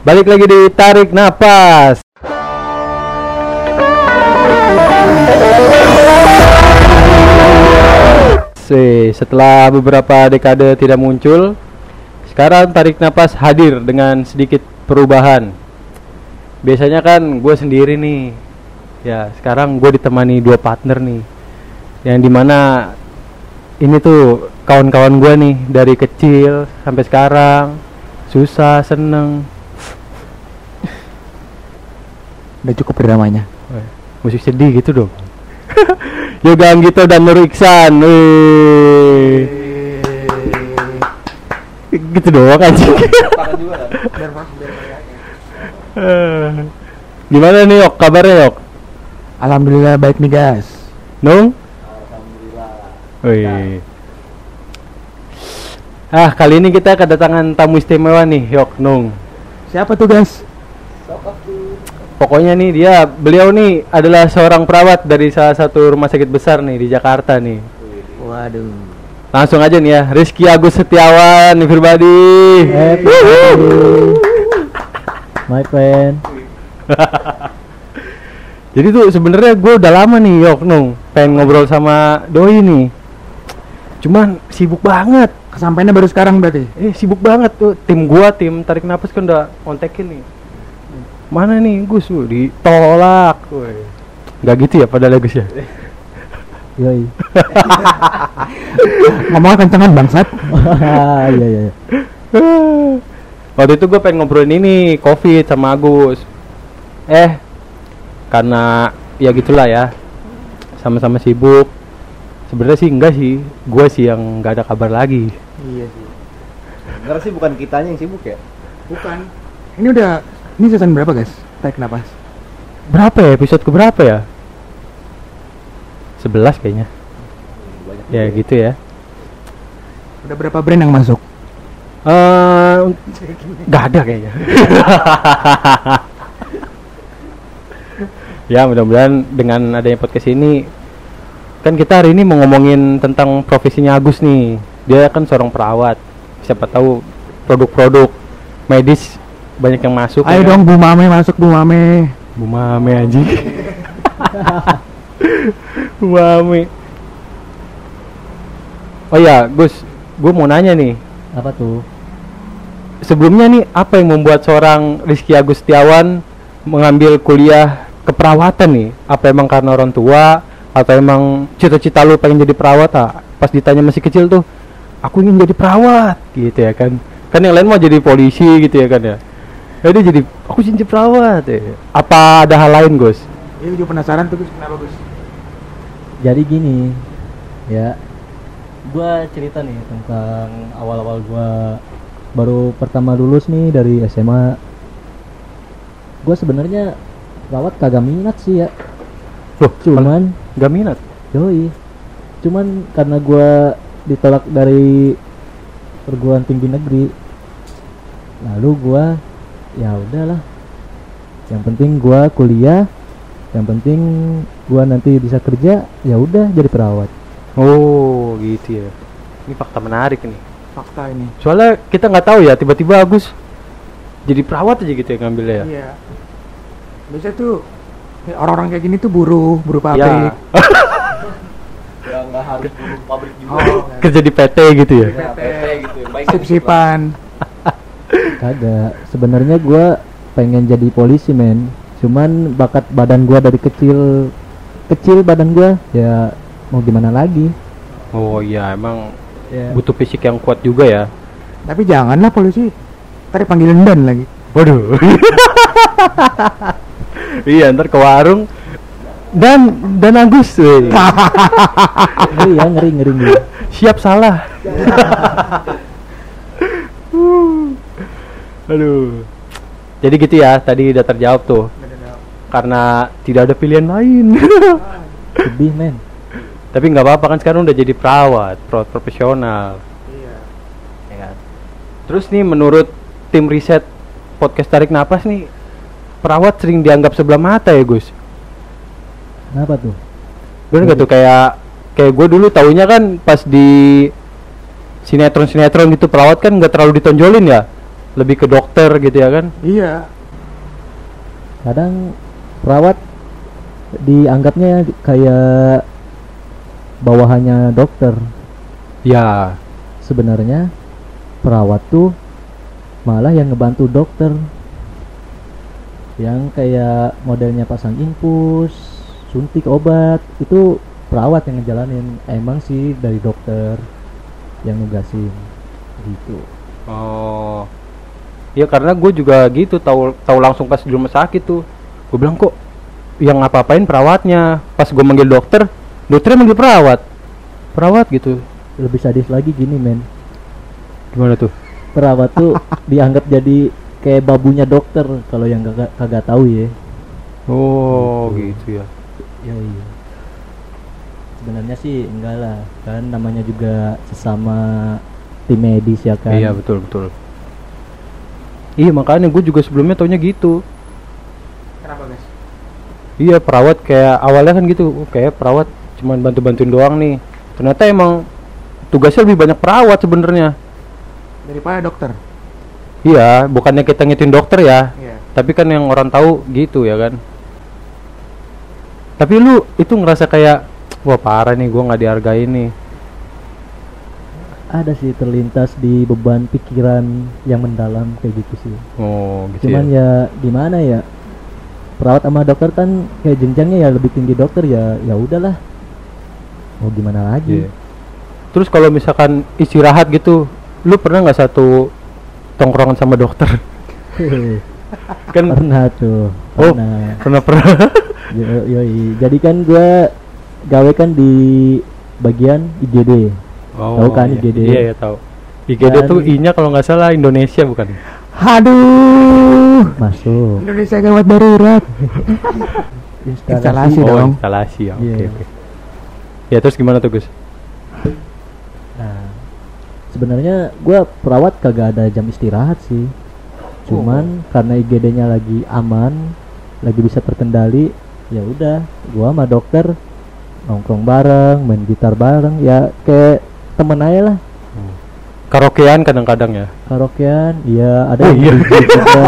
Balik lagi di tarik napas. Setelah beberapa dekade tidak muncul, sekarang tarik napas hadir dengan sedikit perubahan. Biasanya kan gue sendiri nih, ya sekarang gue ditemani dua partner nih, yang di mana ini tuh kawan-kawan gue nih dari kecil sampai sekarang susah seneng Udah cukup dramanya. musik sedih gitu dong. Yoga Anggito dan Nur Iksan. Gitu doang anjing. Eh, gimana nih Yok? Kabarnya Yok? Alhamdulillah baik nih guys. Nung? Wih. Ah kali ini kita kedatangan tamu istimewa nih Yok Nung. Siapa tuh guys? Pokoknya nih dia beliau nih adalah seorang perawat dari salah satu rumah sakit besar nih di Jakarta nih. Waduh. Langsung aja nih ya, Rizky Agus Setiawan, everybody. My friend. Jadi tuh sebenarnya gue udah lama nih Yok Nung pengen ngobrol sama Doi nih. Cuman sibuk banget. Kesampaiannya baru sekarang berarti. Eh sibuk banget tuh tim gua, tim tarik napas kan udah kontekin nih. Mana nih Gus? Ditolak. Woi. Gak gitu ya padahal Gus ya. Yoi. Ngomong kencengan bangsat. Iya iya. iya. Waktu itu gue pengen ngobrolin ini covid sama Agus. Eh, karena ya gitulah ya, sama-sama sibuk. Sebenarnya sih enggak sih, gue sih yang nggak ada kabar lagi. Iya sih. Sebenarnya sih bukan kitanya yang sibuk ya. Bukan. Ini udah ini season berapa guys? Tarik napas. Berapa ya episode ke berapa ya? 11 kayaknya. Banyak Ya juga gitu ya. Udah berapa brand yang masuk? Eh, nggak ada kayaknya. ya mudah-mudahan dengan adanya podcast ini kan kita hari ini mau ngomongin tentang profesinya Agus nih. Dia kan seorang perawat. Siapa tahu produk-produk medis banyak yang masuk. Ayo ya dong Bu Mame masuk Bu Mame. Bu Mame anjing. Bu Mame. Oh ya, Gus, gue mau nanya nih. Apa tuh? Sebelumnya nih, apa yang membuat seorang Rizky Agustiawan mengambil kuliah keperawatan nih? Apa emang karena orang tua atau emang cita-cita lu pengen jadi perawat ah? Pas ditanya masih kecil tuh, aku ingin jadi perawat gitu ya kan. Kan yang lain mau jadi polisi gitu ya kan ya. Ya dia jadi aku jadi perawat ya. Apa ada hal lain, Gus? Iya juga penasaran tuh Gus, kenapa Gus? Jadi gini, ya, gua cerita nih tentang awal-awal gua baru pertama lulus nih dari SMA. Gua sebenarnya perawat kagak minat sih ya, Loh, cuman nggak minat. yoi, cuman karena gua ditolak dari perguruan tinggi negeri, lalu gua ya udahlah, yang penting gua kuliah, yang penting gua nanti bisa kerja, ya udah jadi perawat. Oh, gitu ya. Ini fakta menarik nih. Fakta ini. Soalnya kita nggak tahu ya, tiba-tiba Agus jadi perawat aja gitu ya ngambilnya ya. Iya. Biasanya tuh ya, orang-orang kayak gini tuh buruh, buruh Ya, pabrik. Ya nggak harus buruh pabrik juga. Oh, kerja di PT gitu ya. Ya, PT gitu. baik sip-sipan. Kagak. Sebenarnya gua pengen jadi polisi men. Cuman bakat badan gua dari kecil kecil badan gua ya mau gimana lagi? Oh iya, emang Ya. butuh fisik yang kuat juga ya. Tapi janganlah polisi. Tadi panggil dan lagi. Waduh. iya, ntar ke warung dan dan Agus weh. ngeri ya ngeri ngeri ngeri. siap salah. Aduh. Jadi gitu ya, tadi udah terjawab tuh. Karena tidak ada pilihan lain. Sedih men. Tapi nggak apa-apa kan sekarang udah jadi perawat, perawat profesional. Iya. ya kan? Terus nih menurut tim riset podcast tarik napas nih perawat sering dianggap sebelah mata ya Gus. Kenapa tuh? Bener gak tuh kayak kayak gue dulu taunya kan pas di sinetron sinetron gitu perawat kan nggak terlalu ditonjolin ya. Lebih ke dokter gitu ya kan? Iya. kadang perawat dianggapnya kayak bawahannya dokter. Ya. Sebenarnya perawat tuh malah yang ngebantu dokter. Yang kayak modelnya pasang infus suntik obat itu perawat yang ngejalanin. Emang sih dari dokter yang nugasin gitu. Oh ya karena gue juga gitu tahu tahu langsung pas di rumah sakit tuh. Gue bilang kok yang ngapa-ngapain perawatnya? Pas gue manggil dokter dokternya manggil perawat. Perawat gitu. Lebih sadis lagi gini men. Gimana tuh? Perawat tuh dianggap jadi kayak babunya dokter kalau yang kagak kagak tahu ya. Oh Gitu. gitu ya. Ya iya. Sebenarnya sih enggak lah kan namanya juga sesama tim medis ya kan. Iya betul betul iya makanya gue juga sebelumnya taunya gitu Kenapa guys? Iya perawat kayak awalnya kan gitu, kayak perawat cuman bantu-bantuin doang nih. Ternyata emang tugasnya lebih banyak perawat sebenarnya. Daripada dokter. Iya, bukannya kita ngitin dokter ya, Iya. tapi kan yang orang tahu gitu ya kan. Tapi lu itu ngerasa kayak wah parah nih gua nggak dihargai nih. Ada sih terlintas di beban pikiran yang mendalam kayak gitu sih Oh gitu cuman ya. ya gimana ya perawat sama dokter kan kayak jenjangnya ya lebih tinggi dokter ya ya udahlah mau gimana lagi Iya. Terus kalau misalkan istirahat gitu, lu pernah nggak satu tongkrongan sama dokter? kan pernah tuh Oh. pernah pernah pernah. Yo- yoi. jadi kan gua gawe kan di bagian IGD Tahu kan iya. IGD? Iya, iya tahu. IGD Dan- tuh I-nya kalau nggak salah Indonesia bukan? Aduh. masuk Indonesia gawat darurat. instalasi, Instalasi oh, dong. instalasi ya. Oke, Iya. oke. Ya terus gimana tuh, Gus? Nah, sebenarnya gua perawat kagak ada jam istirahat sih. Cuman karena IGD-nya lagi aman, lagi bisa terkendali, ya udah, gua sama dokter nongkrong bareng, main gitar bareng, ya kayak temen aja lah. Karaokean kadang-kadang ya. Karaokean, iya ada Oh, yang iya. DJ juga.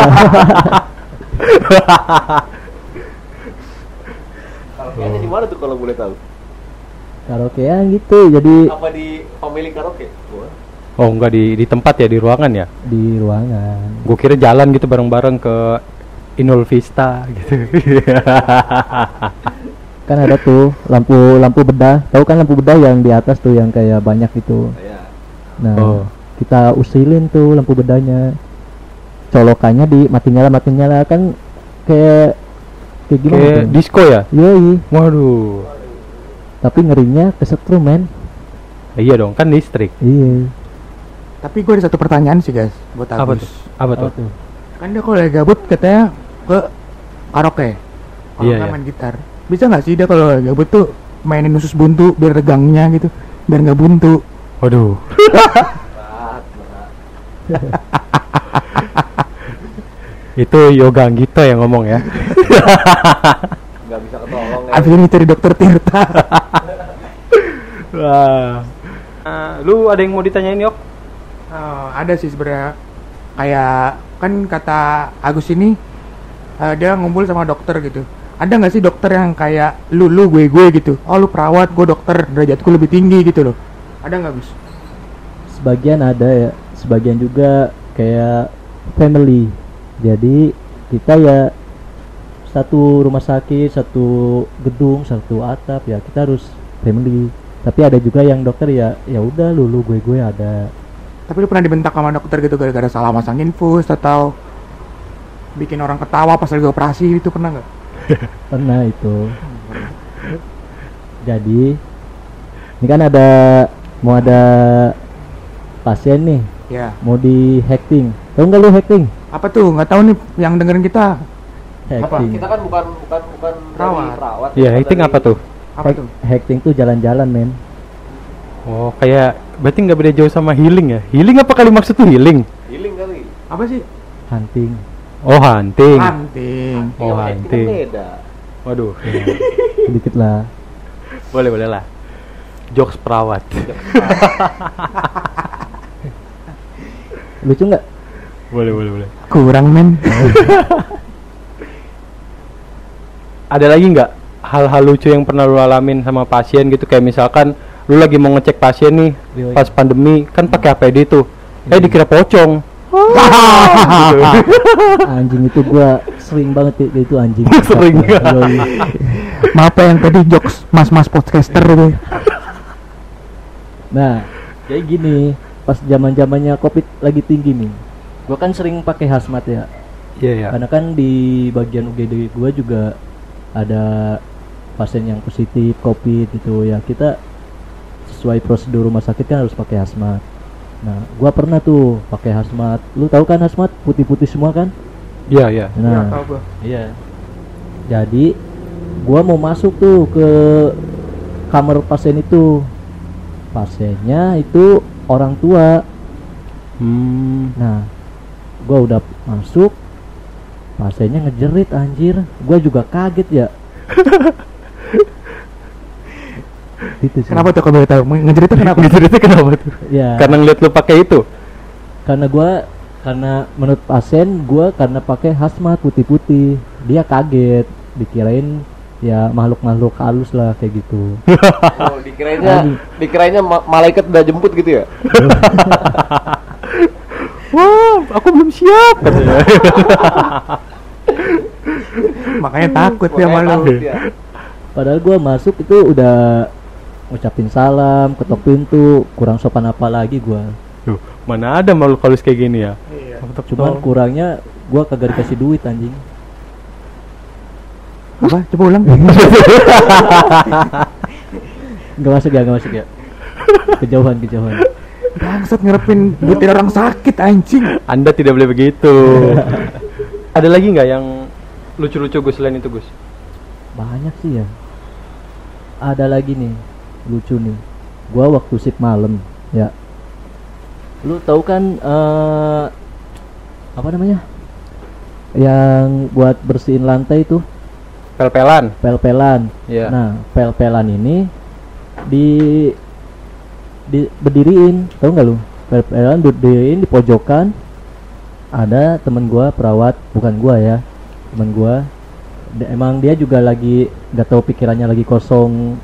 Karaoke di mana tuh kalau boleh tahu? Karaokean gitu, jadi Apa di family karaoke? Oh, enggak di di tempat ya, di ruangan ya. di ruangan. Gue kira jalan gitu bareng-bareng ke Inul Vista gitu. Kan ada tuh lampu lampu bedah, tahu kan lampu bedah yang di atas tuh yang kayak banyak gitu. Ya. Nah, Oh. kita usilin tuh lampu bedanya. Colokannya di mati nyala mati nyala kan kayak kayak gimana? Kayak tuh? disco ya? Yoi, Waduh. tapi ngerinya kesetrum men. Iya dong, kan listrik. Iya. Tapi gue ada satu pertanyaan sih guys buat Apa Agus. tuh? Apa tuh? Apa tuh? Kan dia kalau lagi gabut katanya ke karaoke. Kalau Iya, nggak iya. main gitar. Bisa nggak sih dia kalau gabut tuh mainin usus buntu biar regangnya gitu, biar nggak buntu. Waduh. Itu Yoga Anggito yang ngomong ya. Nggak bisa ketolong ya. Abis ini cari dokter Tirta. Wah. Ah, lu ada yang mau ditanyain, Yok? Oh, ada sih sebenarnya kayak kan kata Agus ini eh, dia ngumpul sama dokter gitu. Ada nggak sih dokter yang kayak lu lu gue gue gitu? Oh lu perawat, gue dokter, derajatku lebih tinggi gitu loh. Ada nggak Gus? Sebagian ada ya, sebagian juga kayak family. Jadi kita ya satu rumah sakit, satu gedung, satu atap ya kita harus family. Tapi ada juga yang dokter ya ya udah lu lu gue gue ada. Tapi lu pernah dibentak sama dokter gitu gara-gara salah masang infus atau bikin orang ketawa pas lagi operasi itu pernah nggak? pernah itu jadi ini kan ada mau ada pasien nih Ya. mau di hacking tahu nggak lu hacking Apa tuh? Nggak tahu nih yang dengerin kita. hacking Kita kan bukan bukan bukan Perawat. perawat. Iya, kita hacking dari- apa tuh? Apa Hack- tuh? hacking tuh jalan-jalan men Oh, kayak berarti nggak beda jauh sama healing ya? Healing apa kali maksud tuh healing? Healing kali. Apa sih? hunting Oh, hunting. Hunting. Oh, Iya, hunting. kan beda. Waduh. sedikit lah boleh, boleh lah. Jokes perawat. lucu nggak boleh boleh boleh Kurang men. ada lagi nggak hal-hal lucu yang pernah lu alamin sama pasien gitu kayak misalkan lu lagi mau ngecek pasien nih pas pandemi kan pakai APD tuh eh dikira pocong anjing itu gua sering banget i- itu anjing Sering. Yoi. Maaf ya yang tadi jokes mas-mas podcaster itu. nah jadi gini pas zaman zamannya covid lagi tinggi nih gua kan sering pakai hazmat ya iya ya karena kan di bagian UGD gua juga ada pasien yang positif covid gitu ya kita sesuai prosedur rumah sakit kan harus pakai hazmat nah gua pernah tuh pakai hazmat. Lu tahu kan hazmat? Putih-putih semua kan? Iya iya. Ya, nah tau gua. iya. Jadi gua mau masuk tuh ke kamar pasien itu. Pasiennya itu orang tua. Hmm. Nah, gua udah masuk, pasiennya ngejerit anjir, gua juga kaget ya. itu sih. Kenapa tuh kalau boleh tahu? Ngejeritnya kenapa? Ngejeritnya kenapa tuh Ya, karena ngeliat lu pakai itu karena gua karena menurut pasien gua karena pakai hazmat putih-putih, dia kaget, dikirain ya makhluk-makhluk halus lah kayak gitu. Oh, dikirainnya dikirainnya ma- malaikat udah jemput gitu ya. wah aku belum siap Makanya takut ya malu. takut ya. Padahal gua masuk itu udah ngucapin salam, ketok pintu, kurang sopan apa lagi gua. Duh, mana ada makhluk halus kayak gini ya Cuman kurangnya gua kagak dikasih duit anjing. Apa? Coba ulang. Enggak masuk ya, enggak masuk ya. Kejauhan, kejauhan. Bangsat ngerepin butir orang sakit anjing. anda tidak boleh begitu ada lagi nggak yang lucu-lucu Gus selain itu Gus Banyak sih ya. Ada lagi nih, lucu nih. Gua waktu shift malam, ya. Lu tahu kan eh apa namanya? Yang buat bersihin lantai itu, pel-pelan pel-pelan. Iya. Nah, pel-pelan ini di di berdiriin, tahu nggak lu? Pel-pelan berdiriin di pojokan. Ada temen gua perawat, bukan gua ya, temen gua. Emang dia juga lagi nggak tahu pikirannya lagi kosong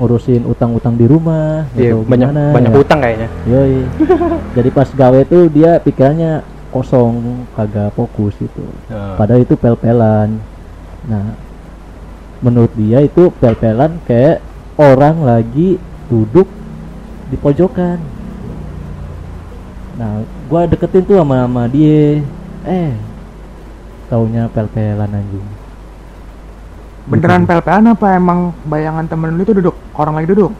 ngurusin utang-utang di rumah, nggak Iya, tahu banyak gimana, banyak ya. utang kayaknya Yoi. Jadi pas gawe tuh dia pikirannya kosong, kagak fokus gitu. Nah. Padahal itu pel-pelan. Nah, menurut dia itu pel-pelan kayak orang lagi duduk di pojokan. Nah, gua deketin tuh sama sama dia. Eh, taunya pel-pelan anjing. Beneran pel-pelan apa emang bayangan temen lu itu duduk? Orang lagi duduk?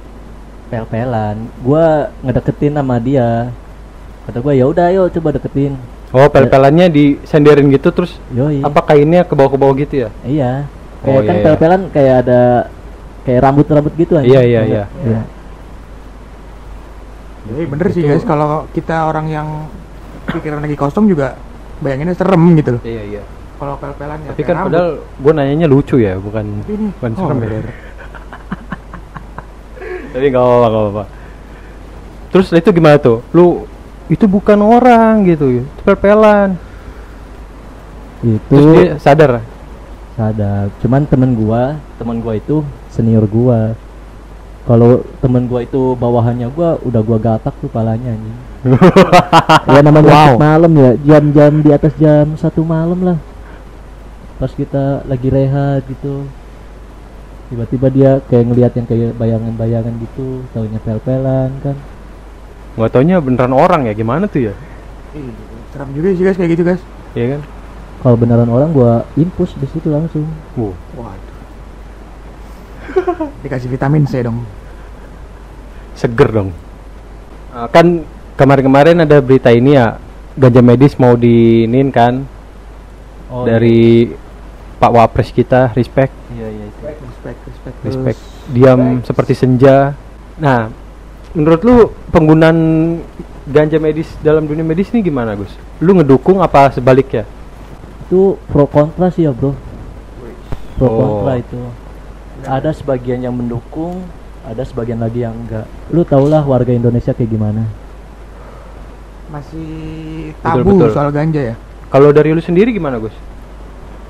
Pel-pelan. Gua ngedeketin sama dia. Kata gua ya udah ayo coba deketin. oh pel-pelannya disenderin gitu terus Yoi. apa kainnya ke bawah ke bawah gitu ya Iya. Oh, Kayak kan iya, iya. pel-pelan kayak ada kayak rambut-rambut gitu aja. Iya, iya, iya. Iya. Jadi bener sih guys kalau kita orang yang pikiran lagi kosong juga bayanginnya serem gitu loh. iya iya Kalau pel-pelan ya. tapi kan rambut. padahal gue nanyanya lucu ya bukan Ini. bukan Oh, serem ya bener. tapi nggak apa-apa nggak apa-apa terus itu gimana tuh lu itu bukan orang gitu itu pel-pelan Itu terus dia sadar sadar. Cuman temen gua, temen gua itu senior gua. Kalau temen gua itu bawahannya gua udah gua gatak tuh palanya anjing. ya namanya Wow. malam ya, jam-jam di atas jam satu malam lah. Pas kita lagi rehat gitu. Tiba-tiba dia kayak ngelihat yang kayak bayangan-bayangan gitu, taunya pel-pelan kan. nggak taunya beneran orang ya gimana tuh ya Ih, serem juga sih guys kayak gitu guys. Iya kan Kalau beneran orang gua infus di situ langsung. Wuh, Waduh. Dikasih vitamin C dong. seger dong Ah, kan kemarin-kemarin ada berita ini ya ganja medis mau diinin kan Oh, dari Pak Wapres kita respect Iya iya itu. Respect, respect. respect diam seperti senja nah menurut lu penggunaan ganja medis dalam dunia medis ini gimana Gus lu ngedukung apa sebaliknya itu pro kontra sih ya bro pro Oh. kontra itu ada sebagian yang mendukung ada sebagian lagi yang enggak lu tau lah warga Indonesia kayak gimana masih Betul, tabu betul. soal ganja ya. Kalau dari lu sendiri gimana Gus?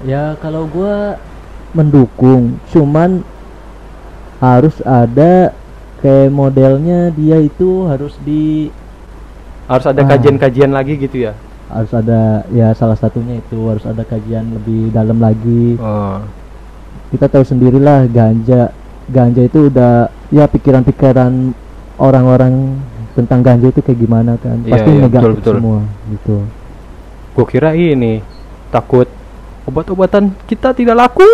Ya kalau gua mendukung, cuman harus ada kayak modelnya dia itu harus di Harus ada Ah. kajian-kajian lagi gitu ya? harus ada ya salah satunya itu harus ada kajian lebih dalam lagi. Oh. Kita tahu sendirilah ganja ganja itu udah ya pikiran-pikiran orang-orang tentang ganja itu kayak gimana kan Iya, pasti iya, negatif betul, betul. semua gitu. Gue kira ini takut obat-obatan kita tidak laku.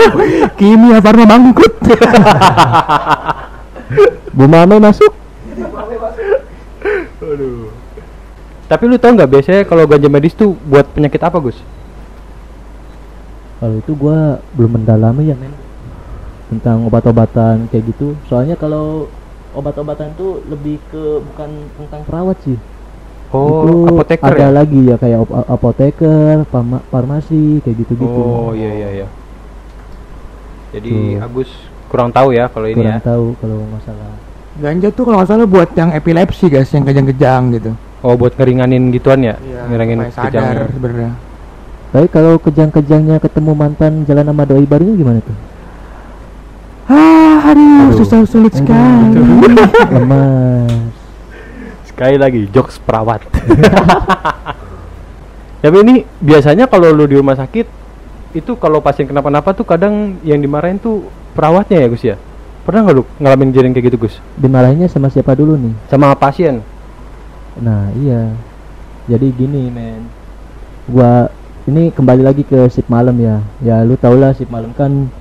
Kimia Farma bangkrut. Bu Mame masuk Aduh. Tapi lu tau nggak biasanya kalau ganja medis tuh buat penyakit apa Gus? Kalau itu gua belum mendalami ya men tentang obat-obatan kayak gitu. Soalnya kalau obat-obatan tuh lebih ke bukan tentang perawat sih. Oh, itu apoteker ada ya? lagi ya kayak op- apoteker, farmasi kayak gitu-gitu. Oh iya iya iya. Jadi Tuh. Agus kurang tahu ya kalau ini Kurang ya. tahu kalau masalah. Ganja tuh kalau nggak salah buat yang epilepsi guys, yang kejang-kejang gitu. Oh buat ngeringanin gituan ya? Iya, Ngeringanin supaya sadar kejangnya. sebenarnya. Tapi kalau kejang-kejangnya ketemu mantan jalan sama doi barunya gimana tuh? Ah, aduh, Aduh. susah sulit sekali. Lemas. Sekali lagi jokes perawat. Tapi ini biasanya kalau lu di rumah sakit itu kalau pasien kenapa-napa tuh kadang yang dimarahin tuh perawatnya ya Gus ya. Pernah nggak lu ngalamin kejadian kayak gitu Gus? Dimarahinnya sama siapa dulu nih? Sama pasien? Nah iya Jadi gini men Gua Ini kembali lagi ke shift malam ya Ya lu tau lah shift malam kan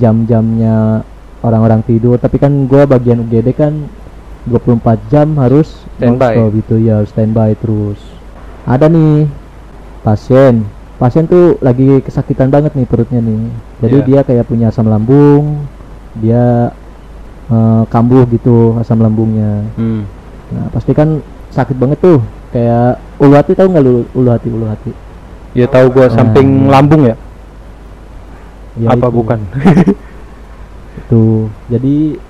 Jam-jamnya Orang-orang tidur Tapi kan gua bagian UGD kan 24 jam harus Standby. gitu ya harus standby terus Ada nih Pasien Pasien tuh lagi kesakitan banget nih perutnya nih Jadi Iya. dia kayak punya asam lambung Dia eh, Kambuh gitu asam lambungnya Hmm. Nah, pasti kan sakit banget tuh. Kayak ulu hati tahu nggak lu ulu hati ulu hati? Ya tahu gua Nah, samping lambung ya? Ya, Apa itu. bukan? Itu. Jadi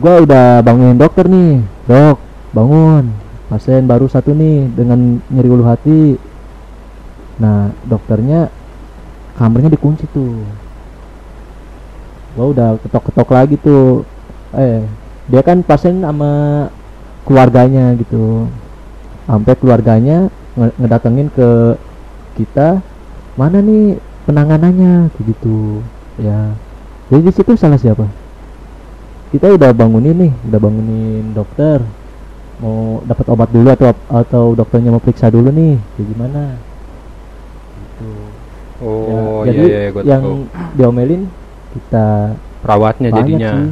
gua udah bangunin dokter nih. Dok, bangun. Pasien baru satu nih dengan nyeri ulu hati. Nah, dokternya kamarnya dikunci tuh. Gua udah ketok-ketok lagi tuh. Eh, dia kan pasien sama keluarganya gitu. Sampai keluarganya nge- ngedatengin ke kita mana nih penanganannya gitu ya jadi di situ salah siapa kita udah bangunin nih udah bangunin dokter mau dapat obat dulu atau atau dokternya mau periksa dulu nih kayak gimana gitu Oh Ya, iya jadi iya gua yang tahu. diomelin kita Perawatnya banyak jadinya. sih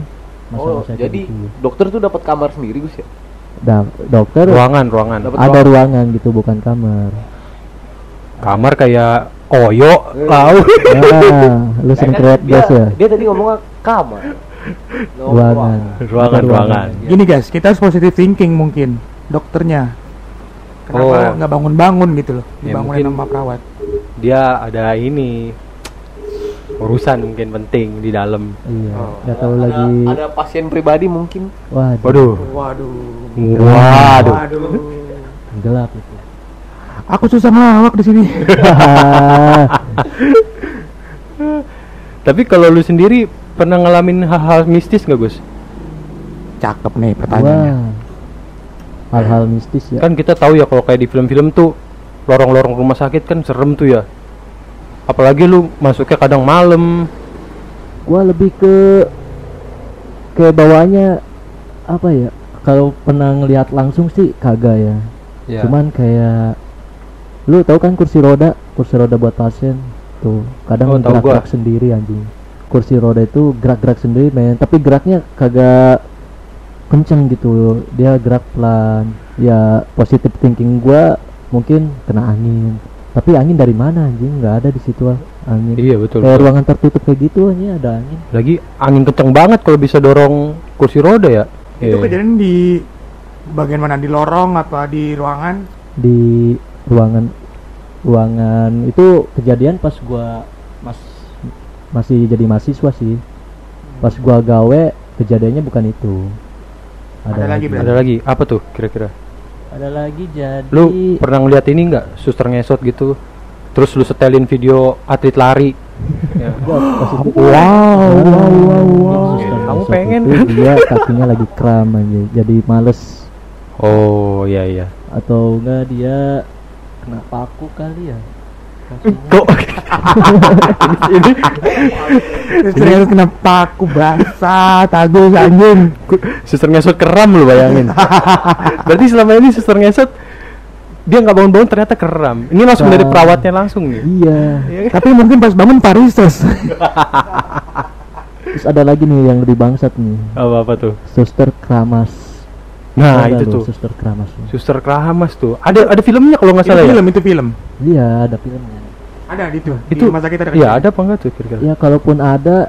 Oh, jadi gitu. dokter tuh dapat kamar sendiri Gus ya? Da- dokter Ruangan, ruangan. Dapat ada ruang- ruangan gitu bukan kamar Kamar kayak koyo, lau. nah lu sering Kayaknya kreat dia, gas ya Dia tadi ngomongnya kamar. Ruangan Ruangan, ruangan. Gini guys, kita harus positive thinking mungkin dokternya. Kenapa Oh. nggak bangun-bangun gitu loh? Ya, Dibangunin mungkin- sama perawat. Dia ada ini urusan mungkin penting di dalam. iya Oh, nggak tahu ada- lagi Ada pasien pribadi mungkin. waduh Waduh. Waduh. Waduh. Waduh. gelap itu Aku susah ngelawak di sini. Tapi kalau lu sendiri pernah ngalamin hal-hal mistis nggak Gus? Cakep nih pertanyaannya. Hal-hal mistis ya. Kan kita tahu ya kalau kayak di film-film tuh lorong-lorong rumah sakit kan serem tuh ya. Apalagi lu masuknya kadang malam. Gua lebih ke ke bawahnya apa ya? Kalau pernah ngelihat langsung sih kagak ya. Ya. Cuman kayak lu tahu kan kursi roda, kursi roda buat pasien tuh. Kadang Oh, tahu gerak-gerak sendiri anjing. Kursi roda itu gerak-gerak sendiri men, tapi geraknya kagak kenceng gitu. Dia gerak pelan. Ya positive thinking gua mungkin kena angin. Tapi angin dari mana anjing? nggak ada di situ ah, angin. Iya betul. kayak betul. ruangan tertutup kayak gitu aja ada angin Lagi angin kenceng banget kalau bisa dorong kursi roda ya. Itu Iya. kejadian di bagian mana? Di lorong apa di ruangan? di ruangan ruangan itu kejadian pas gua masih jadi mahasiswa sih pas gua gawe kejadiannya bukan itu Ada lagi berarti? Ada lagi apa tuh kira-kira? ada lagi jadi Lu pernah ngeliat ini nggak suster ngesot gitu? Terus lu setelin video atlet lari. ya. Wow, wow, wow, wow. Suster Kamu pengen itu kan? dia kakinya lagi kram aja jadi males Oh iya iya. atau enggak dia kena paku kali ya. Kok ini, Terus kenapa aku basah, tagus anjing. suster ngesot keram lu bayangin. Berarti selama ini suster ngesot dia nggak bangun-bangun ternyata keram. Ini langsung dari perawatnya langsung nih. iya Tapi mungkin pas bangun parises. terus ada lagi nih yang lebih bangsat nih Apa apa tuh? suster keramas Nah Ada itu tuh. suster keramas. Suster keramas tuh. Ada ada filmnya kalau nggak Itu salah ya. film, itu film. iya ada filmnya Ada di itu. Itu di rumah sakit ada. Iya ada apa enggak tuh kira-kira? ya kalaupun ada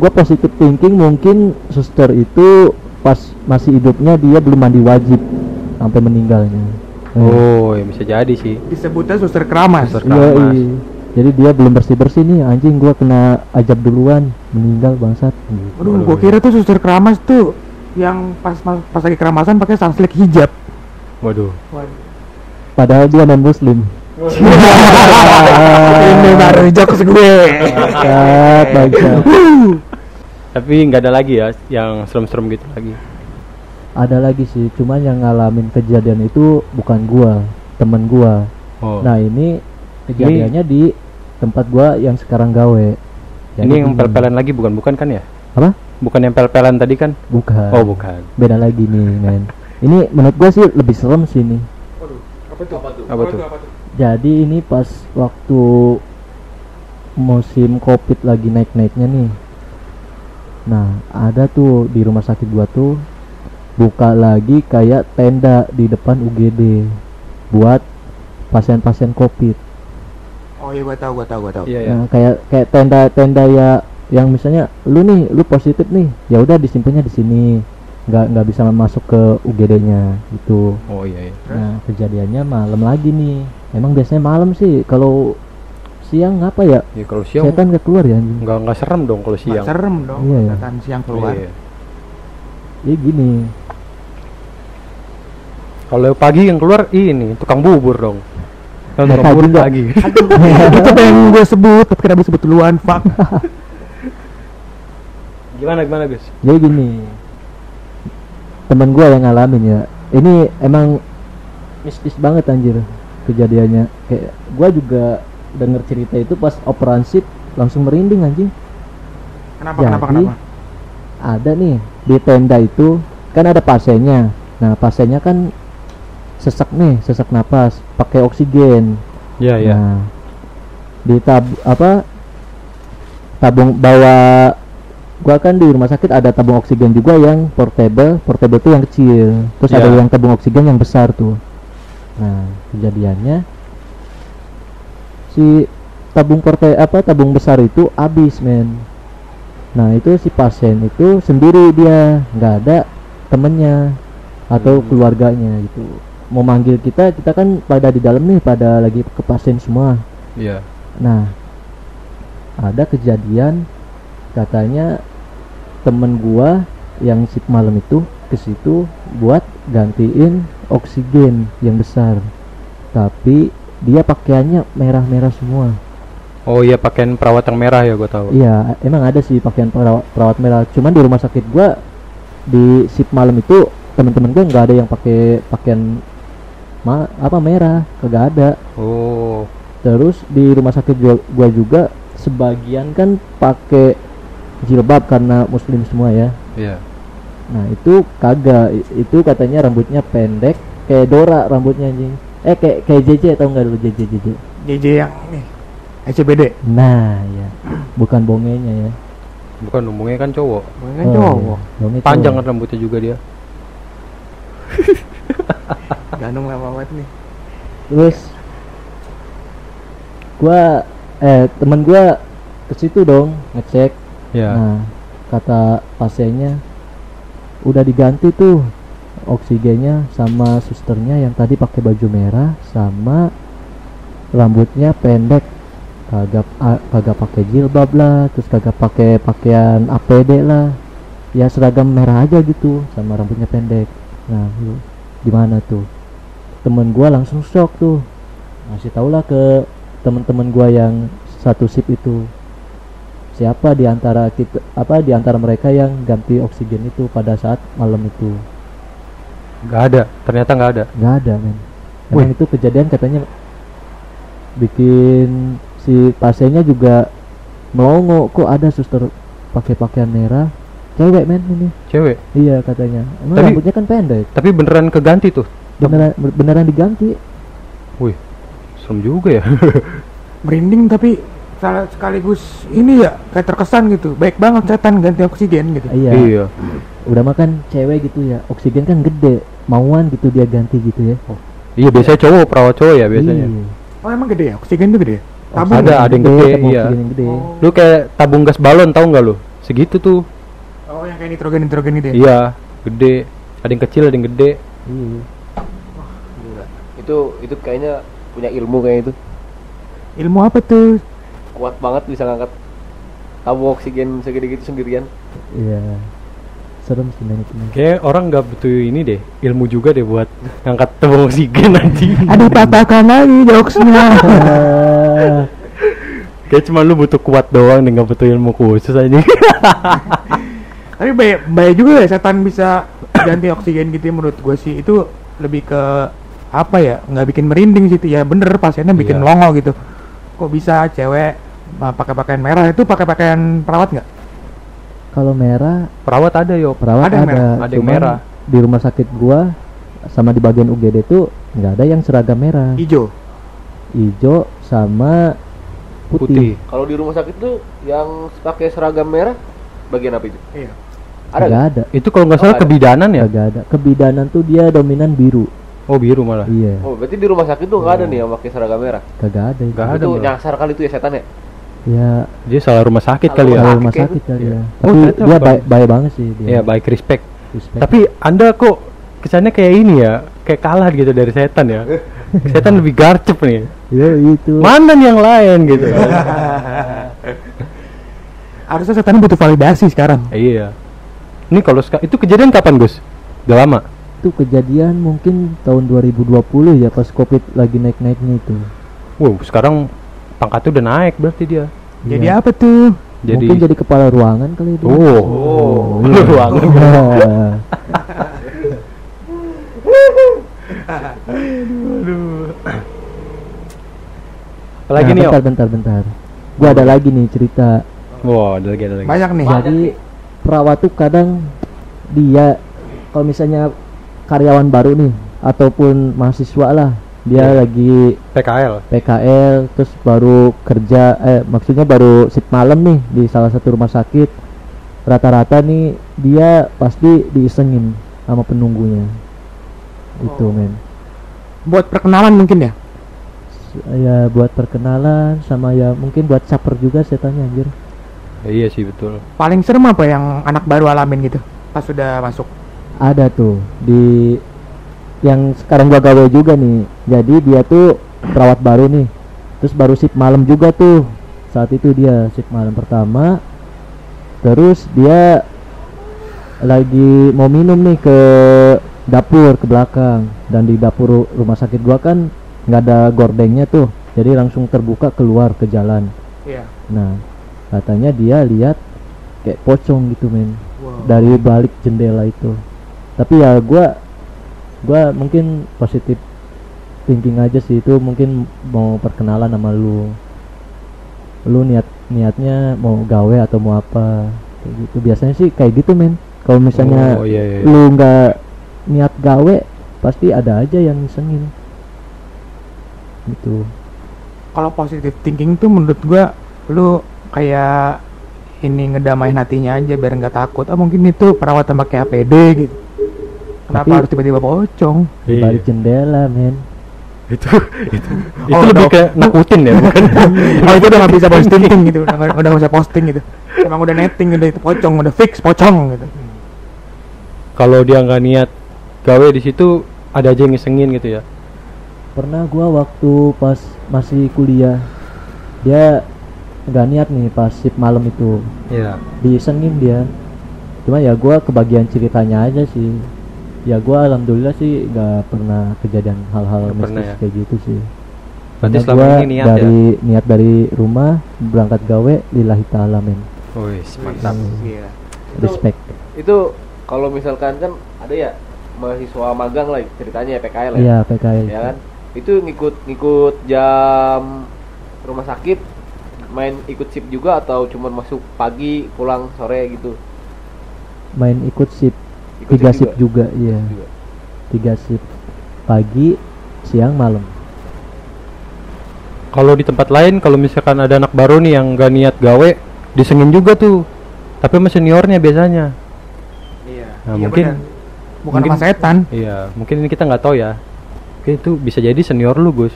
gua positif thinking mungkin suster itu pas masih hidupnya dia belum mandi wajib sampai meninggalnya Hmm. Oh ya bisa jadi sih. Disebutnya suster keramas. Suster keramas. iya. Jadi dia belum bersih bersih nih anjing gua kena ajab duluan meninggal bangsat. Gitu. Aduh, gua kira tuh suster keramas tuh yang pas pas, pas lagi keramasan pakai sunsilk hijab. Waduh. Padahal dia non muslim. Ini baru jokes gue. Bangsat, bangsat. Tapi nggak ada lagi ya yang serem-serem gitu lagi. Ada lagi sih, cuman yang ngalamin kejadian itu bukan gua, temen gua. Oh. Nah ini kejadiannya di tempat gua yang sekarang gawe. Jadi ini yang pel-pelan lagi bukan bukan kan ya? Apa? Bukan yang pel-pelan tadi kan? Bukan. Oh bukan. Beda lagi nih, men. Ini menurut gua sih lebih serem sih nih. Apa tuh? Apa tuh? Apa tuh? Jadi ini pas waktu musim covid lagi naik-naiknya nih. Nah ada tuh di rumah sakit gua tuh buka lagi kayak tenda di depan UGD buat pasien-pasien covid. Oh iya gua tahu, gua tahu, gua tahu. Iya ya. Nah kayak kayak tenda-tenda ya yang misalnya lu nih lu positif nih ya udah disimpannya di sini nggak nggak bisa masuk ke UGD-nya gitu. Oh iya iya. Nah kejadiannya malam lagi nih. Emang biasanya malam sih. Kalau siang apa ya? Ya kalau siang Setan nggak keluar ya anjing. nggak nggak serem dong kalau Nggak siang. serem dong, Iya, iya. setan siang keluar. Iya. Ya gini. Kalau pagi yang keluar ini tukang bubur dong. Ya, tukang bubur pagi. itu pengen gue sebut, tapi kenapa disebut duluan? Fuck. gimana gimana guys? Jadi gini. Temen gua yang ngalamin ya. Ini emang mistis banget anjir kejadiannya. Kayak gua juga denger cerita itu pas operasi langsung merinding anjing. Kenapa, Jadi, kenapa, kenapa? Ada nih di tenda itu kan ada pasiennya. Nah, pasiennya kan sesak nih, sesak napas, pakai oksigen. Iya iya. Nah, di tab apa tabung bawa gua kan di rumah sakit ada tabung oksigen juga yang portable, portable itu yang kecil. Terus ada Ya. yang tabung oksigen yang besar tuh. Nah, kejadiannya si tabung porte apa tabung besar itu habis, men. Nah, itu si pasien itu sendiri dia, nggak ada temennya atau Hmm. keluarganya gitu. Mau manggil kita, kita kan pada di dalam nih, pada lagi ke pasien semua. Iya. Nah, ada kejadian katanya temen gua yang shift malam itu ke situ buat gantiin oksigen yang besar. Tapi dia pakaiannya merah-merah semua. Oh iya pakaian perawat yang merah ya gua tahu. Iya, emang ada sih pakaian perawat, perawat merah. Cuman di rumah sakit gua di shift malam itu temen-temen gua nggak ada yang pakai pakaian ma apa merah, kagak ada. Oh. Terus di rumah sakit gua, gua juga sebagian kan pakai jilbab karena muslim semua ya. Iya. Nah, itu kagak. Itu katanya rambutnya pendek kayak Dora rambutnya anjing. Eh kayak kayak JJ tau nggak dulu JJ JJ. JJ yang nih, SCBD. Nah, ya. Bukan bongenya ya. Bukan umumnya kan cowok. Kan Oh, cowok. iya. Panjang cowok. kan rambutnya juga dia. Gandung lama banget nih. Terus gua eh temen gua ke situ dong ngecek. Iya. Nah, kata pasiennya udah diganti tuh oksigennya sama susternya yang tadi pakai baju merah sama rambutnya pendek. Kagak kagak pakai jilbab lah terus kagak pakai pakaian APD lah. Ya seragam merah aja gitu sama rambutnya pendek. Nah lu gimana tuh? Temen gua langsung shock tuh. Ngasih tau lah ke temen-temen gua yang satu sip itu siapa di antara kita apa di antara mereka yang ganti oksigen itu pada saat malam itu? Nggak ada. Ternyata nggak ada. Nggak ada men. Emang itu kejadian katanya bikin si pasiennya juga melongo kok ada suster? Pakai pakaian merah. Cewek men ini. Cewek? Iya katanya. Emang Tapi- rambutnya kan pendek. tapi beneran keganti tuh. Beneran beneran diganti. Wih serem juga ya. Merinding tapi salah sekaligus ini ya kayak terkesan gitu. Baik banget setan ganti oksigen gitu. Iya. Iya. Udah makan cewek gitu ya oksigen kan gede mauan gitu dia ganti gitu ya. Iya biasanya cowok perawat cowok ya biasanya. Iya. oh emang gede ya? Oksigen tuh gede ya? tabung Ada, ya? ada yang gede, tabung iya. yang gede. Oh. lu kayak tabung gas balon tahu nggak lu? Segitu tuh. Oh yang kayak nitrogen nitrogen gitu ya? Iya gede. Ada yang kecil ada yang gede. Iya. Gila. Itu itu kayaknya punya ilmu kayak itu. ilmu apa tuh Kuat banget bisa ngangkat tabung oksigen segede gitu sendirian. iya. Serem sih men. kayak orang nggak butuh ini deh ilmu juga deh buat ngangkat tabung oksigen nanti. Ada patahkan lagi jokesnya. Kayak cuma lu butuh kuat doang nih nggak butuh ilmu khusus aja. Tapi baik baik juga ya setan bisa ganti oksigen gitu ya menurut gue sih. Itu lebih ke apa ya nggak bikin merinding sih itu. Ya bener pasiennya bikin Iya. longo gitu. Kok bisa cewek pakai pakaian merah itu pakai pakaian perawat nggak? Kalau merah perawat ada yo perawat Ada ada, yang merah, ada yang merah. di rumah sakit gua sama di bagian UGD tuh nggak ada yang seragam merah. Hijau? Hijau sama putih, putih. Kalau di rumah sakit tuh yang pakai seragam merah bagian apa itu? iya. Ada nggak nggak? ada. Itu kalau nggak Oh, salah ada. kebidanan ya? Nggak ada. Kebidanan tuh dia dominan biru. Oh biru malah? Iya. Oh, berarti di rumah sakit tuh nggak ada nih yang pakai seragam merah. kagak ada. Itu. Nggak ada, itu nyasar kali itu ya setan ya? Ya. Dia salah rumah sakit kali ya. rumah sakit kali Iya. ya Oh, tapi ternyata dia baik baik banget sih dia. Ya baik respect. Respect. tapi anda kok kesannya kayak ini ya kayak kalah gitu dari setan ya. Setan lebih garcep nih. Ya itu. Mana nih yang lain gitu? Harusnya setan butuh validasi sekarang. Iya. Ini kalau itu kejadian kapan Gus? Udah lama? Itu kejadian mungkin tahun 2020 ya pas covid lagi naik-naiknya itu. Wow sekarang pangkatnya udah naik berarti dia. Jadi Iya. apa tuh? Jadi mungkin jadi kepala ruangan kali dia. Oh, Oh, iya. ruangan. Nah, apalagi nah, nih bentar bentar bentar. Gua ada lagi nih cerita. Wow ada lagi ada lagi. Banyak nih. Jadi perawat tuh kadang dia kalau misalnya karyawan baru nih ataupun mahasiswa lah dia Iya. lagi PKL PKL terus baru kerja eh maksudnya baru shift malam nih di salah satu rumah sakit. Rata-rata nih dia pasti diisengin sama penunggunya. Itu Oh. men. Buat perkenalan mungkin ya? Ya buat perkenalan sama ya mungkin buat caper juga setannya anjir. Iya sih betul. Paling serem apa yang anak baru alamin gitu pas sudah masuk? Ada tuh di yang sekarang gua gawe juga nih. Jadi dia tuh perawat baru nih. Terus baru shift malam juga tuh. Saat itu dia shift malam pertama. Terus dia lagi mau minum nih ke dapur ke belakang. Dan di dapur ru- rumah sakit gua kan nggak ada gordengnya tuh. Jadi langsung terbuka keluar ke jalan. Iya. Nah katanya dia lihat kayak pocong gitu men. Wow. dari balik jendela itu. Tapi ya gua gua mungkin positif thinking aja sih itu mungkin mau perkenalan sama lu. Lu niat niatnya mau gawe atau mau apa kayak gitu. Biasanya sih kayak gitu men. Kalau misalnya oh iya, iya. lu nggak niat gawe pasti ada aja yang ngisengin gitu. Kalau positive thinking tuh menurut gua lu kayak ini ngedamain hatinya aja biar nggak takut. Ah mungkin itu perawat yang pakai APD gitu kenapa Tapi- harus tiba-tiba pocong? Di Iya. balik jendela men. Itu itu, itu Oh, lebih udah. ke nakutin ya bukan? Oh itu udah nggak bisa posting gitu. Udah nggak udah nggak bisa posting gitu. Emang udah netting udah itu pocong udah fix pocong gitu. Kalau dia nggak niat gawe di situ ada aja yang ngisengin gitu ya? Pernah gua waktu pas masih kuliah dia nggak niat nih pas shift malam itu. Iya. Disengin dia. Cuma ya gua kebagian ceritanya aja sih ya gua alhamdulillah sih nggak pernah kejadian hal-hal mistis ya? kayak gitu sih Berarti Karena selama gua ini niat ya? dari niat dari rumah berangkat gawe lillahi ta'ala men Wih, mantap. Iya. Itu- respect Itu kalau misalkan kan ada ya mahasiswa magang lah ceritanya ya PKL ya. iya PKL Ya kan? Itu ngikut ngikut jam rumah sakit main ikut shift juga atau cuman masuk pagi pulang sore gitu. main ikut shift Ikut tiga shift shift juga iya Juga. tiga shift pagi siang malam Kalau di tempat lain kalau misalkan ada anak baru nih yang gak niat gawe, disengin juga tuh. Tapi sama seniornya biasanya. Iya. Nah, iya mungkin- benar. bukan mungkin- sama setan. Iya, mungkin ini kita nggak tahu ya. Oke, itu bisa jadi senior lu, Gus.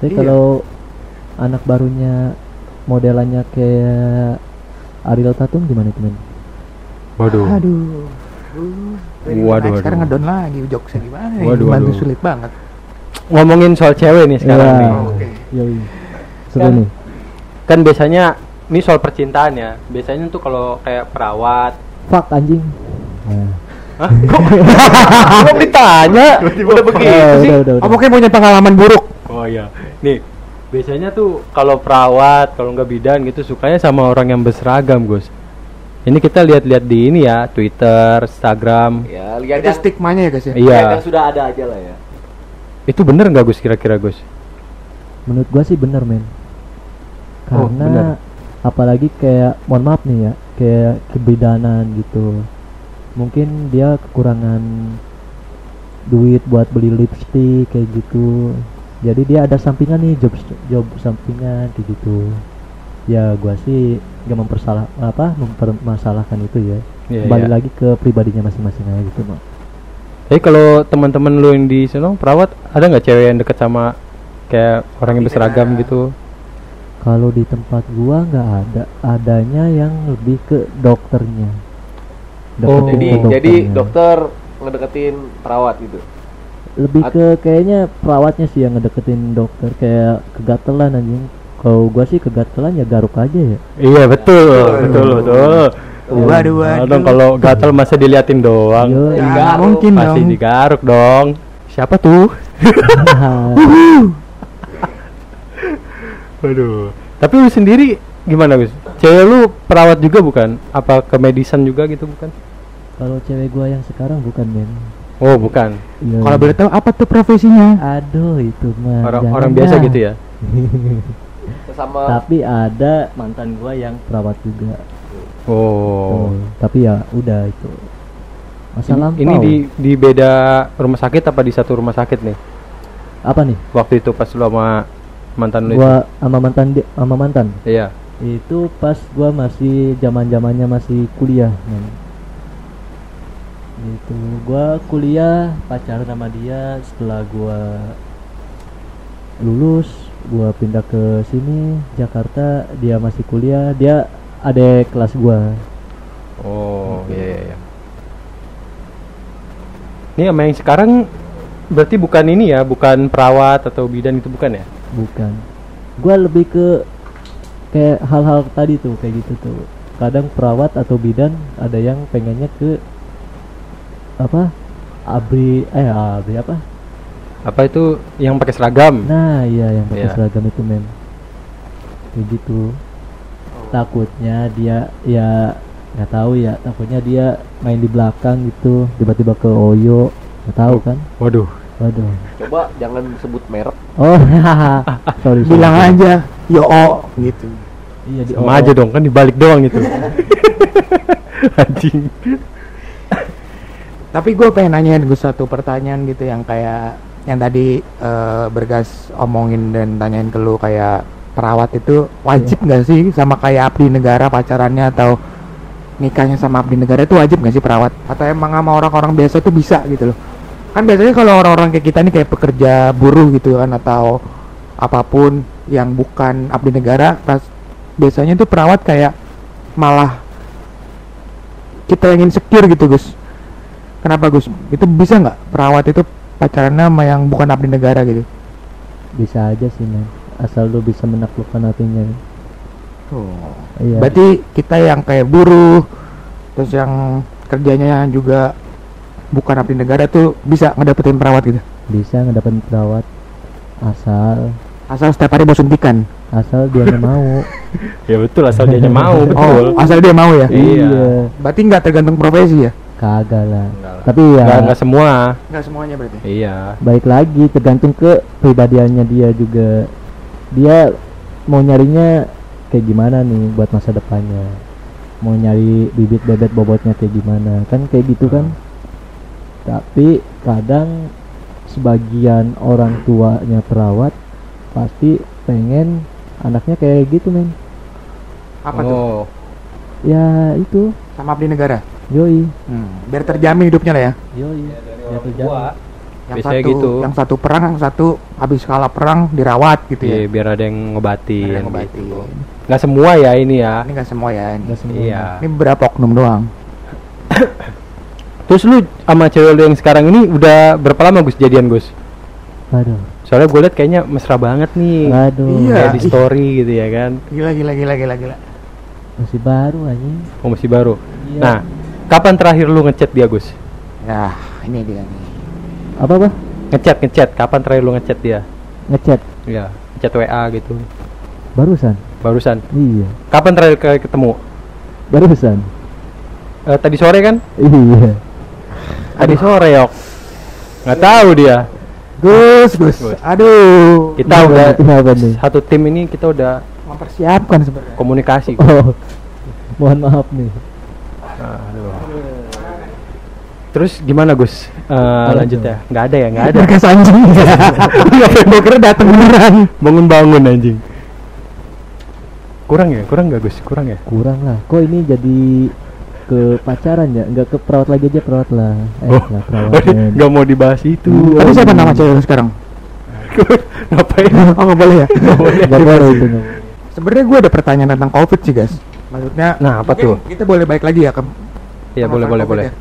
tapi Iya. kalau anak barunya modelannya kayak Ariel Tatum gimana itu men Waduh. Aduh. Waduh, naik sekarang waduh. ngedon lagi jokesnya gimana nih? Waduh, Bantu waduh. sulit banget. Ngomongin soal cewek nih sekarang Iya. nih. Oke. Yoi. seru Kan- nih Kan biasanya ini soal percintaan ya. Biasanya tuh kalau kayak perawat, fuck anjing nah. Hah? Kok? Ditanya? Udah begitu Oh, sih. udah, udah, udah. Oh, pokoknya punya pengalaman buruk. Oh iya. Nih, biasanya tuh kalau perawat, kalau nggak bidan gitu sukanya sama orang yang berseragam, Gus. Ini kita lihat-lihat di ini ya, Twitter, Instagram. Ya, lihat Itu yang, stigmanya ya guys ya. Iya. yang sudah ada aja lah ya. Itu bener nggak Gus kira-kira Gus? menurut gua sih bener men Oh, karena bener. apalagi kayak mohon maaf nih ya kayak kebidanan gitu mungkin dia kekurangan duit buat beli lipstick kayak gitu jadi dia ada sampingan nih job job sampingan kayak gitu ya gua sih gak mempersalah apa mempermasalahkan itu ya Iya, kembali iya. lagi ke pribadinya masing-masing aja gitu mah Tapi kalau teman-teman lu yang di sana perawat, ada nggak cewek yang deket sama kayak orang yang berseragam gitu? kalau di tempat gua nggak ada adanya yang lebih ke dokternya Oh, Deketin Jadi ke jadi dokternya. dokter ngedeketin perawat gitu. lebih At- ke kayaknya perawatnya sih yang ngedeketin dokter kayak kegatelan anjing kalau gua sih kegatelan ya garuk aja ya Iya betul, betul betul. Waduh, waduh. dong kalau gatel masa diliatin doang. Yo, Ya, Digaruk. nggak mungkin Pasti dong. digaruk dong. Siapa tuh? Waduh. Tapi lu sendiri gimana Gus? Cewek lu perawat juga bukan? Apa ke medisan juga gitu bukan? kalau cewek gua yang sekarang bukan men Oh bukan. Iya. Kalau boleh tahu apa tuh profesinya? aduh itu mah Orang orang biasa gitu ya. Sesama tapi ada mantan gua yang perawat juga. Oh. Tuh, tapi ya udah itu. Masa Ini, lampau? ini di di beda rumah sakit apa di satu rumah sakit nih? apa nih? Waktu itu pas lu sama mantan lu gua sama mantan di- sama mantan. Iya. itu pas gua masih zaman zamannya masih kuliah men. Itu gua kuliah pacaran sama dia setelah gua lulus gua pindah ke sini Jakarta dia masih kuliah dia ada kelas gua. Oh, iya iya iya. Ini sama yang sekarang berarti bukan ini ya, bukan perawat atau bidan itu bukan ya? bukan. Gua lebih ke kayak hal-hal tadi tuh kayak gitu tuh. Kadang perawat atau bidan ada yang pengennya ke apa? Abri eh abri apa Apa itu yang pakai seragam? Nah, iya yang pakai Iya. seragam itu men. Kayak gitu. Takutnya dia ya nggak tahu ya, takutnya dia main di belakang gitu, tiba-tiba ke Oyo, nggak tahu kan? Waduh. Waduh. coba jangan sebut merek. Oh, sorry. sorry. Bilang aja, yo oh, gitu. Iya di Sama OO. aja dong, kan dibalik doang itu. Anjing. Tapi gue pengen nanyain gue satu pertanyaan gitu yang kayak yang tadi eh, bergas omongin dan tanyain ke lu kayak perawat itu wajib nggak sih sama kayak abdi negara pacarannya atau nikahnya sama abdi negara itu wajib nggak sih perawat? Atau emang sama orang-orang biasa tuh bisa gitu loh. Kan biasanya kalau orang-orang kayak kita nih kayak pekerja buruh gitu kan atau apa pun yang bukan abdi negara pas biasanya tuh perawat kayak malah kita yang insecure gitu Gus. Kenapa Gus? Itu bisa nggak? Perawat itu pacaran sama yang bukan abdi negara gitu? Bisa aja sih men. Asal lu bisa menaklukkan hatinya. Oh. Iya. Berarti kita yang kayak buruh, terus yang kerjanya juga bukan abdi negara tuh bisa ngedapetin perawat gitu bisa ngedapetin perawat asal asal setiap hari mau suntikan asal dia mau ya betul asal dia mau betul oh asal dia mau ya Iya. berarti nggak tergantung profesi ya kagak lah Enggak lah. tapi ya nggak nggak semua. Nggak semuanya berarti? Iya. Balik lagi tergantung ke pribadiannya dia juga. Dia mau nyarinya kayak gimana nih buat masa depannya? Mau nyari bibit bebet bobotnya kayak gimana? Kan kayak gitu kan? Tapi kadang sebagian orang tuanya perawat pasti pengen anaknya kayak gitu men. Apa tuh? Oh. Ya itu. Sama abdi negara yoi Hmm, biar terjamin hidupnya lah ya yoi ya terjamin. yang Biasanya satu gitu. yang satu perang yang satu habis kalah perang dirawat gitu iya ya biar ada yang ngebatin Ada yang ngobatin. gitu. nggak semua ya ini ya ini nggak semua ya ini. Nggak semua. iya ini beberapa oknum doang terus lu sama cewek lu yang sekarang ini udah berapa lama Gus jadian Gus aduh soalnya gue liat kayaknya mesra banget nih aduh Iya. kayak di story gitu ya kan gila gila gila gila gila masih baru anjing oh masih baru Iya. nah kapan terakhir lu ngechat dia Gus? Ya ini dia nih. Apa apa ngechat ngechat. Kapan terakhir lu ngechat dia? Ngechat? Ya ngechat WA gitu. Barusan? Barusan? Iya. Kapan terakhir ke- ketemu? Barusan. Eh, tadi sore kan? Iya. Tadi sore yok. Nggak tahu dia. Gus Gus. Gus. aduh. Kita udah nih? Kenapa nih? satu tim ini kita udah mempersiapkan sebenarnya. komunikasi oh. Mohon maaf nih Aduh. Terus gimana Gus? Eh, lanjut ya? Nggak ada ya? Nggak ada. Bekas anjing gue kira dateng beneran Bangun-bangun anjing. Kurang ya? Kurang nggak Gus? Kurang ya? kurang lah kok ini jadi ke pacaran ya nggak ke perawat lagi aja perawat lah eh Oh, lah perawat oh, men. nggak mau dibahas itu. tapi siapa nama cewek lu sekarang Ngapain? oh nggak boleh ya nggak boleh itu nggak boleh. sebenarnya gue ada pertanyaan tentang covid sih guys maksudnya Nah, apa tuh? kita boleh balik lagi ya ke Iya boleh boleh boleh. ya.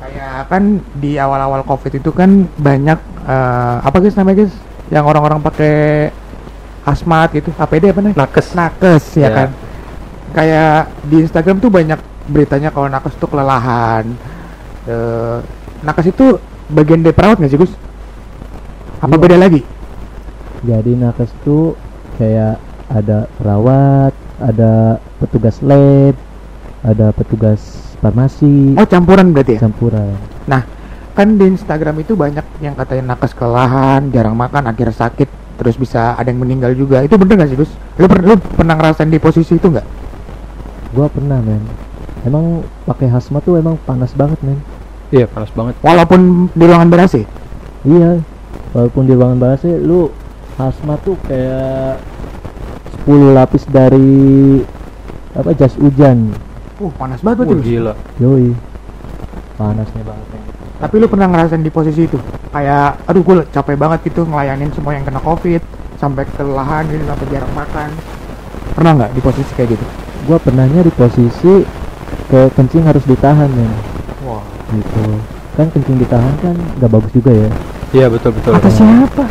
kayak kan di awal-awal covid itu kan banyak eh, apa guys namanya guys yang orang-orang pakai asmat gitu APD apa nih Nakes. nakes ya Ya. kan kayak di Instagram tuh banyak beritanya kalau nakes tuh kelelahan Eh, nakes itu bagian dari perawat nggak sih Gus? Apa Iya. beda lagi? jadi nakes tuh kayak ada perawat ada petugas lab ada petugas farmasi Oh campuran berarti ya? campuran Kan di Instagram itu banyak yang katanya nakes kelelahan, jarang makan, akhirnya sakit, terus bisa ada yang meninggal juga. Itu bener nggak sih Gus? Lu, per- lu pernah ngerasain di posisi itu nggak? gua pernah men emang pakai hazmat tuh emang panas banget men Iya panas banget. Walaupun di ruangan ber iya walaupun di ruangan bahasa lu hazmat tuh kayak 10 lapis dari apa jas hujan Uh panas banget Gus. gila. yoi panasnya banget men. Tapi lu pernah ngerasain di posisi itu? Kayak, aduh gue capek banget gitu ngelayanin semua yang kena covid Sampai kelelahan gitu, sampai jarang makan Pernah nggak di posisi kayak gitu? gua pernahnya di posisi kayak kencing harus ditahan men Wah gitu kan kencing ditahan kan nggak bagus juga ya Iya betul betul. Kata siapa?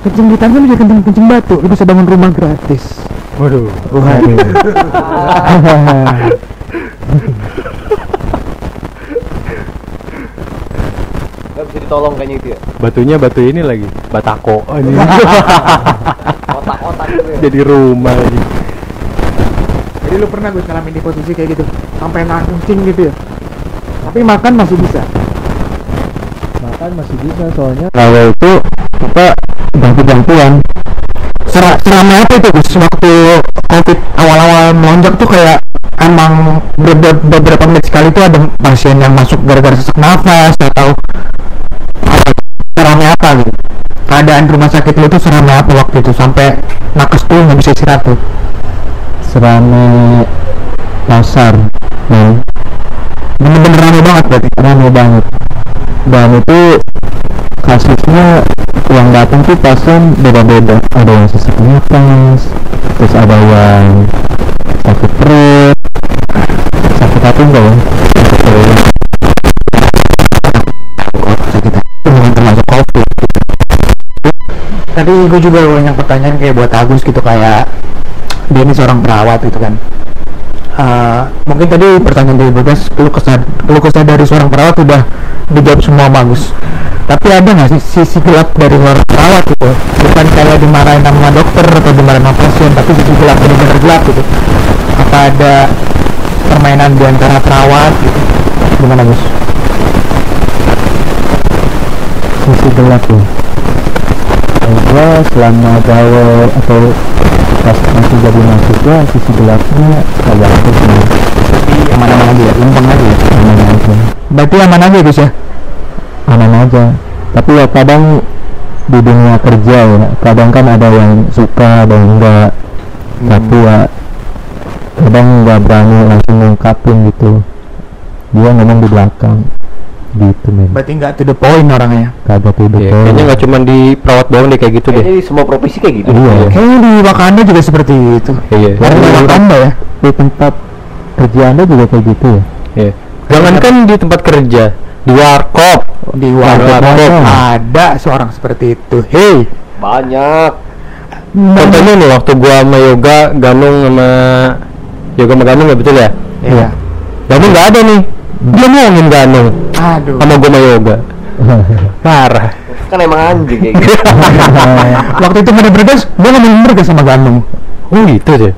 Kencing di tangan lu jadi kencing, kencing batu Lu bisa bangun rumah gratis Waduh. Waduh Gak bisa ditolong kayaknya itu ya. Batunya batu ini lagi. Batako. Ini. Otak-otak gitu ya. Jadi rumah lagi. Jadi lu pernah gue ngalamin di posisi kayak gitu Sampai nahan kencing gitu ya Tapi makan masih bisa makan masih bisa soalnya Kalau itu apa ganti-gantian Ser Seramai apa itu Gus? Waktu covid awal-awal melonjak tuh kayak Emang ber- beberapa menit sekali tuh ada pasien yang masuk gara-gara sesak nafas Atau apa, seramai apa gitu. Keadaan rumah sakit lu tuh seramai apa waktu itu? Sampai nakes tuh nggak bisa istirahat tuh? Serame pasar Bener-bener rame banget berarti? Rame banget dan itu kasusnya yang datang tuh pasien beda-beda. Ada yang sesak nafas terus ada yang sakit perut sakit hati enggak ya? Sakit perut. Sakit hati termasuk covid. Tadi gue juga banyak pertanyaan kayak buat Agus gitu kayak dia ini seorang perawat gitu kan eh, mungkin tadi pertanyaan dari Bagas keluh kesah dari seorang perawat udah dijawab semua bagus. Tapi ada nggak sih sisi gelap dari seorang perawat gitu? Bukan kayak dimarahin sama dokter atau dimarahin sama pasien tapi sisi gelap benar-benar gelap gitu. Apa ada permainan di antara perawat gitu? Gimana Gus? sisi gelap ya Kalau gua selama gawe atau pas masih jadi mahasiswa sisi gelapnya kagak ada sih? Aman-aman aja ya, lempeng aja ya. aman aja. Berarti aman aja Gus ya? aman aja. Tapi ya kadang di dunia kerja ya kadang kan ada yang suka ada yang enggak. Tapi ya kadang nggak berani langsung ngungkapin gitu. Dia ngomong di belakang gitu men Berarti nggak to the point orangnya. kagak tidur Iya, kayaknya nggak cuma di perawat doang deh kayak gitu deh Kayaknya di semua profesi kayak gitu. Iya. Kayaknya di Wakanda juga seperti itu. iya Warga Wakanda ya. di tempat kerja anda juga kayak gitu ya iya jangankan di tempat kerja di warkop Di Wakanda. ada seorang seperti itu. Hei, Banyak. contohnya nih waktu gua sama yoga ganung sama yoga sama ganung ya betul ya Iya. ganung nggak ada nih dia ngomongin ganung Aduh. sama sama yoga parah Kan emang anjing kayak gitu. Waktu itu bener-bener guys, gue ngomong bener guys sama Ganung. oh gitu aja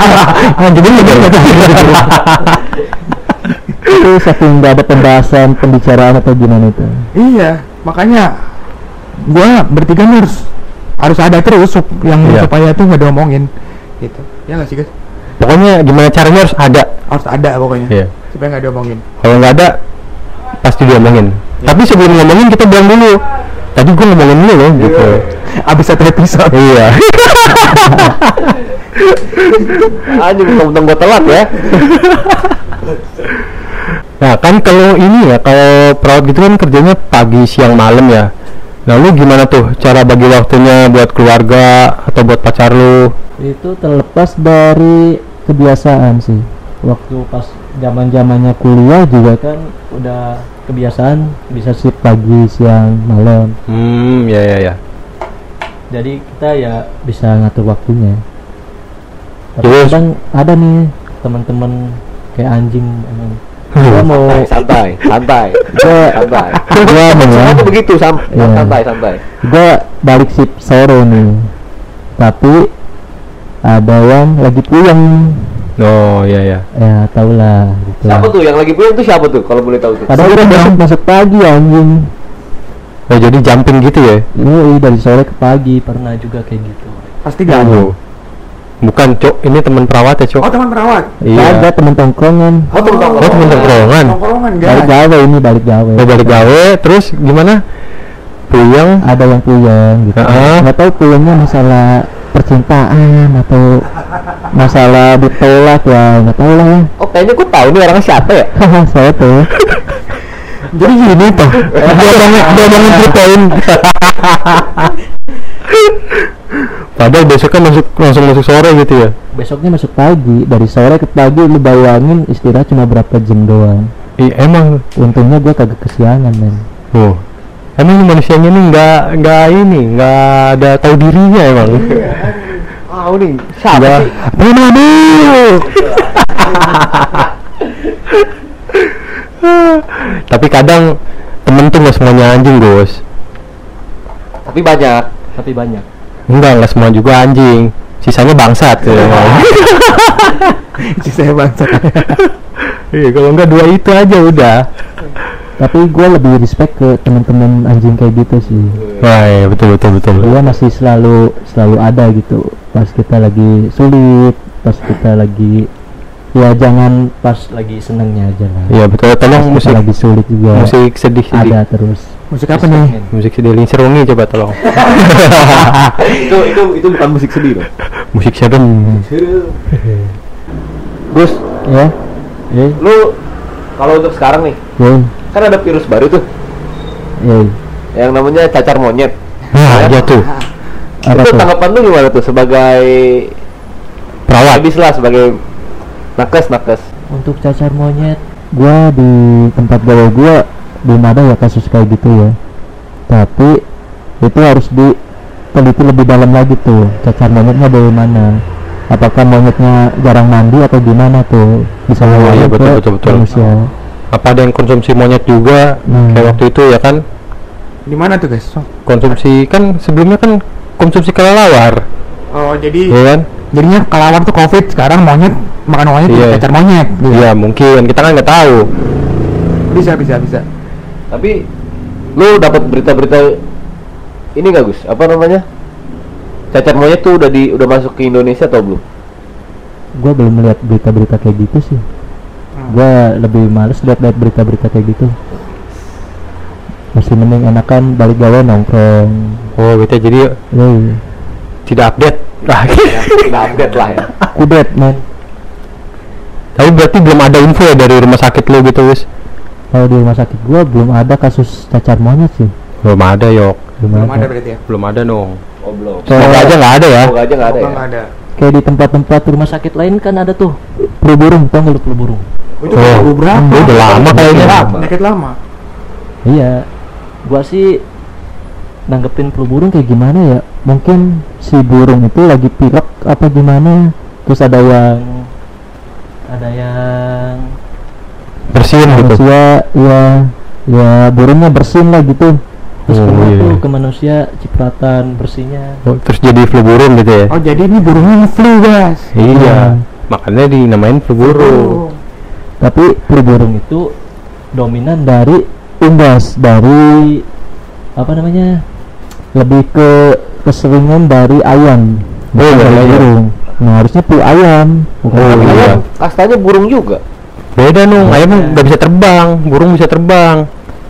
anjing bener itu saking nggak ada pembahasan pembicaraan atau gimana itu Iya, makanya gua bertiga nih harus harus ada terus yang Iya. supaya tuh nggak diomongin gitu. Ya nggak sih guys? Pokoknya gimana caranya harus ada Harus ada pokoknya. Iya. Supaya nggak diomongin. kalau nggak ada pasti diomongin tapi sebelum ngomongin kita bilang dulu tadi gua ngomongin dulu loh gitu Abis satu episode. iya Anjing mentang-mentang gua telat ya. Nah kan kalau ini ya kalau perawat gitu kan kerjanya pagi siang malam ya. Lalu gimana tuh cara bagi waktunya buat keluarga atau buat pacar lu? itu terlepas dari kebiasaan sih waktu pas zaman zamannya kuliah juga kan udah kebiasaan bisa shift pagi siang malam Hmm ya ya ya. jadi kita ya bisa ngatur waktunya tapi Terus? kadang ada nih teman-teman kayak anjing emang gua mau Santai, santai, gua santai. gua mau begitu, sam Iya. santai, santai. gua balik shift sore nih tapi ada yang lagi pulang Oh ya ya. ya tau lah gitu Siapa tuh yang lagi pulang tuh siapa tuh kalau boleh tahu tuh? padahal udah masuk masuk pagi anjing Oh jadi jumping gitu ya? Iya dari sore ke pagi pernah juga kayak gitu. Pasti Ganung. Bukan cok, ini teman perawat ya cok. Oh teman perawat. Iya. Ada temen tongkrongan. Oh, temen Oh teman tongkrongan. Tongkrongan Balik gawe ini balik gawe. Oh balik gawe, terus gimana? Puyeng? Ada yang puyeng gitu. Heeh. Nggak tahu puyengnya masalah percintaan atau masalah ditolak ya nggak tahu lah ya. Oh kayaknya gua tahu nih orangnya siapa ya? Saya tuh. Jadi gini toh. dia ngomongin dia ngomongin ceritain. Padahal besoknya masuk langsung masuk sore gitu ya. Besoknya masuk pagi dari sore ke pagi lu bayangin istirahat cuma berapa jam doang. Iya emang Untungnya gua kagak kesiangan men. Oh, emang manusianya nih nggak nggak ini nggak ada tahu dirinya emang. Tahu nih, siapa Nggak. sih? Ronaldo. Tapi kadang temen tuh nggak semuanya anjing Gus. Tapi banyak. Tapi banyak. Enggak nggak semua juga anjing. Sisanya bangsat. ya. Isi saya bangsa. Iya kalau enggak dua itu aja udah. Tapi gue lebih respect ke teman-teman anjing kayak gitu sih. Wah iya, betul betul betul. dia masih selalu selalu ada gitu pas kita lagi sulit pas kita lagi ya jangan pas lagi senengnya aja lah Iya betul. pas Tolong kita musik lagi sulit juga musik sedih sedih. ada terus Musik apa nih? Musik sedih Lin Serungi coba tolong. itu itu itu bukan musik sedih loh. musik serem. Gus, ya ya lu kalau untuk sekarang nih, ya kan ada virus baru tuh ya yang namanya cacar monyet. Nah, iya tuh. apa itu tuh tanggapan lu gimana tuh sebagai Perawat. habis lah sebagai nakes nakes. untuk cacar monyet gua di tempat gawe gua belum ada ya kasus kayak gitu ya tapi itu harus diteliti lebih dalam lagi tuh cacar monyetnya dari mana apakah monyetnya jarang mandi atau gimana tuh bisa Oh, iya, betul, betul, betul. manusia apa ada yang konsumsi monyet juga Hmm. kayak waktu itu ya kan Di mana tuh guys? konsumsi kan sebelumnya kan konsumsi kelelawar Oh jadi ya kan jadinya kelawar tuh covid sekarang monyet makan monyet jadi cacar monyet. gitu. iya mungkin kita kan nggak tahu Bisa bisa bisa. Tapi lu dapat berita-berita ini gak Gus? Apa namanya? Cacar monyet tuh udah di udah masuk ke Indonesia atau belum? gua belum melihat berita-berita kayak gitu sih Gua lebih males lihat-lihat berita-berita kayak gitu masih mending enakan balik gawe nongkrong oh gitu jadi Yoi. tidak update Ah, Ya, udah update lah ya. kudet man tapi berarti belum ada info ya dari rumah sakit lu gitu wis kalau di rumah sakit gua belum ada kasus cacar monyet sih belum ada yok belum, Belum ada. ada berarti ya? belum ada dong Oh belum. Semoga aja nggak ada ya Semoga aja nggak ada ya. ada. kayak di tempat-tempat rumah sakit lain kan ada tuh flu burung tau nggak lu flu burung itu Oh, baru berapa? udah lama kayaknya. Penyakit lama. iya. Gua sih nanggepin flu burung kayak gimana ya? Mungkin si burung itu lagi pilek apa gimana? Terus ada yang ada yang bersihin gitu? manusia ya ya burungnya bersin lah gitu. Terus Oh, iya, tuh ke manusia cipratan bersihnya Oh, terus jadi flu burung gitu ya? Oh jadi ini burungnya flu guys. iya. Makanya dinamain flu burung tapi flu burung itu dominan dari unggas dari apa namanya lebih ke keseringan dari ayam Oh, bukan dari dari ayam. burung nah harusnya flu ayam bukan Oh, iya. kastanya burung juga. beda dong ayam nggak bisa terbang burung bisa terbang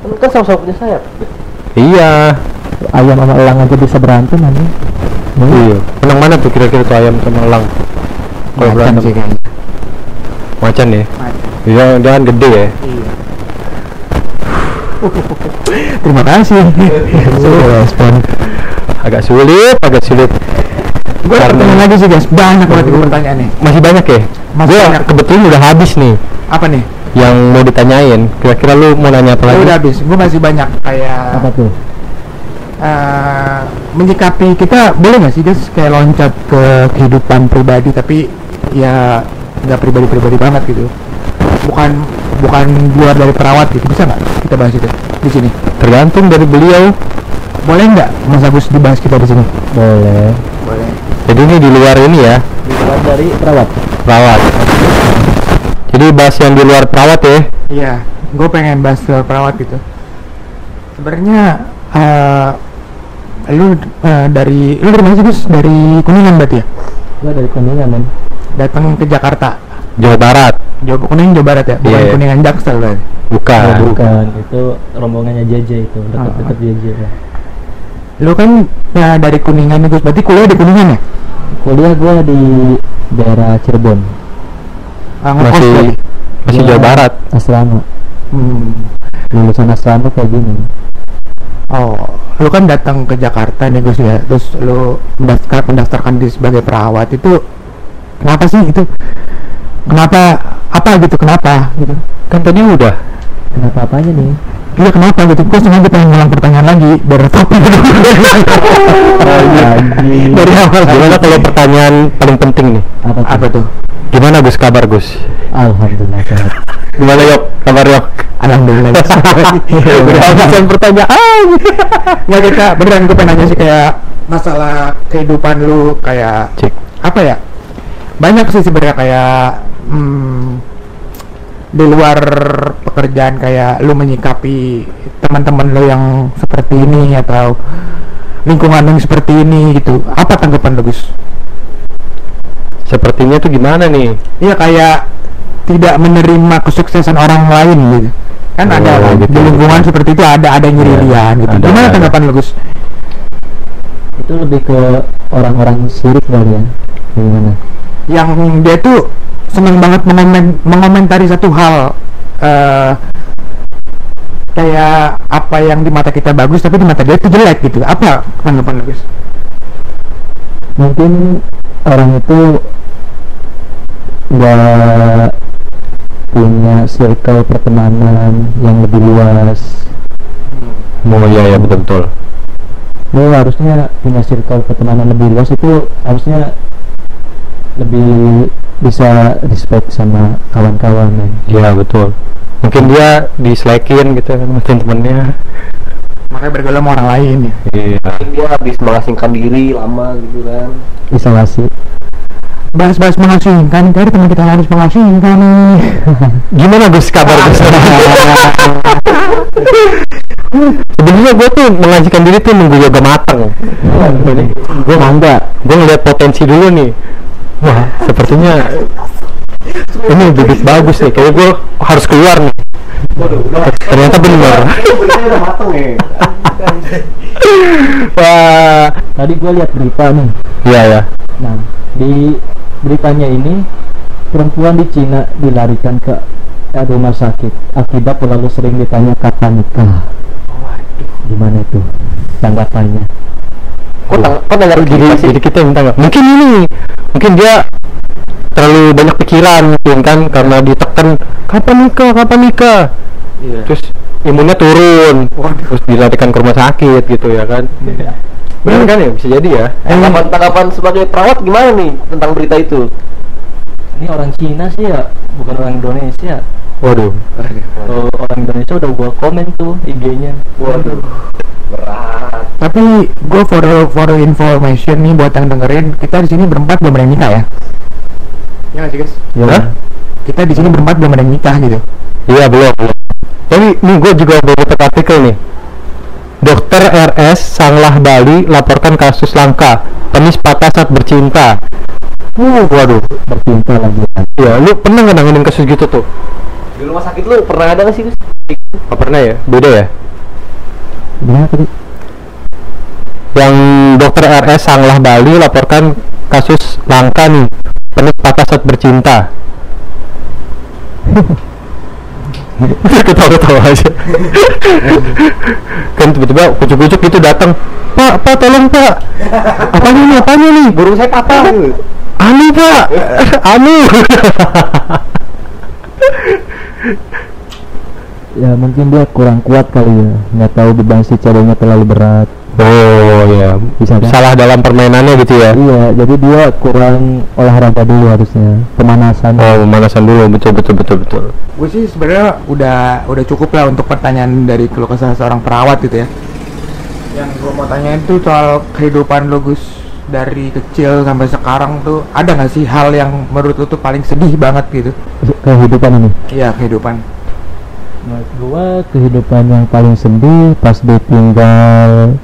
Kan kan sama-sama punya sayap. iya ayam sama elang aja bisa berantem aja iya menang mana tuh kira-kira tuh ayam sama elang kalau Macan berantem sih kayaknya. macan ya Macan. Iya jangan gede ya Iya. Terima kasih. Sudah respon. agak sulit agak sulit Gue Karena- pertanyaan lagi sih guys. Banyak banget gue pertanyaannya. masih banyak ya Masih Gua banyak. kebetulan udah habis nih Apa nih? yang mau ditanyain kira-kira lu mau nanya apa Ya lagi udah habis. Gue masih banyak kayak apa tuh eh, menyikapi kita boleh nggak sih guys kayak loncat ke kehidupan pribadi tapi ya nggak pribadi-pribadi banget gitu. Bukan bukan luar dari perawat gitu bisa nggak kita bahas itu di sini? tergantung dari beliau Boleh nggak Mas Agus dibahas kita di sini? boleh Boleh. jadi ini di luar ini ya di luar dari perawat perawat jadi bahas yang di luar perawat ya Iya, gue pengen bahas soal perawat gitu. Sebenarnya eh lu eh, dari lu dari mana sih Gus? Dari Kuningan berarti ya? gua dari kuningan men Datang ke Jakarta. Jawa Barat Jawa Kuningan Jawa Barat ya, bukan Iya. Kuningan Jaksel berarti. bukan Oh, bukan itu rombongannya JJ itu dekat-dekat Ah. JJ ya. Lu kan ya, dari Kuningan nih Gus, berarti kuliah di Kuningan ya? kuliah gua di daerah Cirebon Ah, ngekos masih berarti? masih Jawa Barat asrama Hmm. lulusan asrama kayak gini Oh, lu kan datang ke Jakarta nih Gus ya, terus lu mendaftar mendaftarkan diri sebagai perawat itu kenapa sih itu? Kenapa apa gitu? Kenapa gitu? kan tadi udah kenapa apanya nih Iya kenapa gitu? Gue sengaja pengen ngulang pertanyaan lagi biar topik Anjing. dari awal. gimana kalau pertanyaan paling penting nih apa tuh? Apa tuh? gimana Gus kabar Gus alhamdulillah sehat gimana yok kabar yok Alhamdulillah. udah pertanyaan Nggak kita beneran gue pengen nanya sih kayak masalah kehidupan lu kayak cek apa ya? Banyak sih sebenarnya kayak hmm, di luar pekerjaan kayak lu menyikapi teman-teman lu yang seperti ini atau lingkungan yang seperti ini gitu. Apa tanggapan lu Gus? sepertinya tuh gimana nih Iya kayak tidak menerima kesuksesan orang lain gitu. Kan Oh, ada kan gitu. di lingkungan seperti itu ada ada nyirian gitu. ada, Gimana ada. tanggapan lu Gus? itu lebih ke orang-orang sirik kali ya gimana Yang dia tuh seneng banget mengomen mengomentari satu hal eh kayak apa yang di mata kita bagus tapi di mata dia itu jelek gitu. Apa tanggapan lu Gus? mungkin orang itu nggak punya circle pertemanan yang lebih luas oh iya ya betul betul lo harusnya punya circle pertemanan lebih luas itu harusnya lebih bisa respect sama kawan-kawan men. Iya betul. Mungkin dia diselekin gitu kan sama temen-temennya. Makanya bergaul sama orang lain ya. Iya. Mungkin dia habis mengasingkan diri lama gitu kan isolasi Bahas-bahas mengasingkan, dari teman kita harus mengasingkan nih. Gimana Gus kabar Gus? Sebenarnya gue tuh mengajikan diri tuh nunggu yoga matang. gue mangga Gue ngeliat potensi dulu nih. Wah, sepertinya ini bibit bagus nih. Kayak gue harus keluar nih. Ternyata benar. benernya udah mateng Wah, tadi gue lihat berita nih iya ya. nah di beritanya ini perempuan di Cina dilarikan ke rumah sakit akibat terlalu sering ditanya kapan nikah gimana itu tanggapannya kok tang- kok sih jadi kita minta nggak? Mungkin ini, mungkin dia terlalu banyak pikiran, mungkin kan? Karena ditekan kapan nikah, kapan nikah. Iya. Terus imunnya turun, terus dilarikan ke rumah sakit gitu ya kan? Benar kan ya? Bisa jadi ya. tanggapan tanggapan sebagai perawat gimana nih tentang berita itu? Ini orang Cina sih ya bukan orang Indonesia. Waduh. kalau orang Indonesia udah gua komen tuh IG-nya. Waduh berat Tapi gue for for information nih buat yang dengerin, kita di sini berempat belum ada yang nikah ya. Ya sih guys? ya Hah? Kita di sini berempat belum ada yang nikah gitu. Iya belum. belum. Jadi nih gue juga baru dapat artikel nih. Dokter RS Sanglah Bali laporkan kasus langka. Penis patah saat bercinta. Uh, waduh. bercinta lagi Ya, lu pernah nggak nanganin kasus gitu tuh? di rumah sakit lu pernah ada nggak sih? Gak pernah ya? Beda ya? Gimana tadi Yang dokter RS Sanglah Bali laporkan kasus langka nih. Penis patah saat bercinta. Ketawa-ketawa aja. kan tiba-tiba kucuk-kucuk gitu datang. Pak, pak tolong pak. Apanya nih? Apanya nih? burung saya patah gitu Anu pak, anu. ya mungkin dia kurang kuat kali ya nggak tahu beban si ceweknya terlalu berat oh ya, Bisa kan? salah dalam permainannya gitu ya. iya jadi dia kurang olahraga dulu harusnya pemanasan Oh, pemanasan dulu, betul betul betul betul. Gue sih sebenarnya udah udah cukup lah untuk pertanyaan dari keluh kesah seorang perawat gitu ya. Yang gue mau tanya itu soal kehidupan lo Gus dari kecil sampai sekarang tuh ada nggak sih hal yang menurut lo tuh paling sedih banget gitu? kehidupan ini Iya kehidupan. Menurut gua kehidupan yang paling sedih pas ditinggal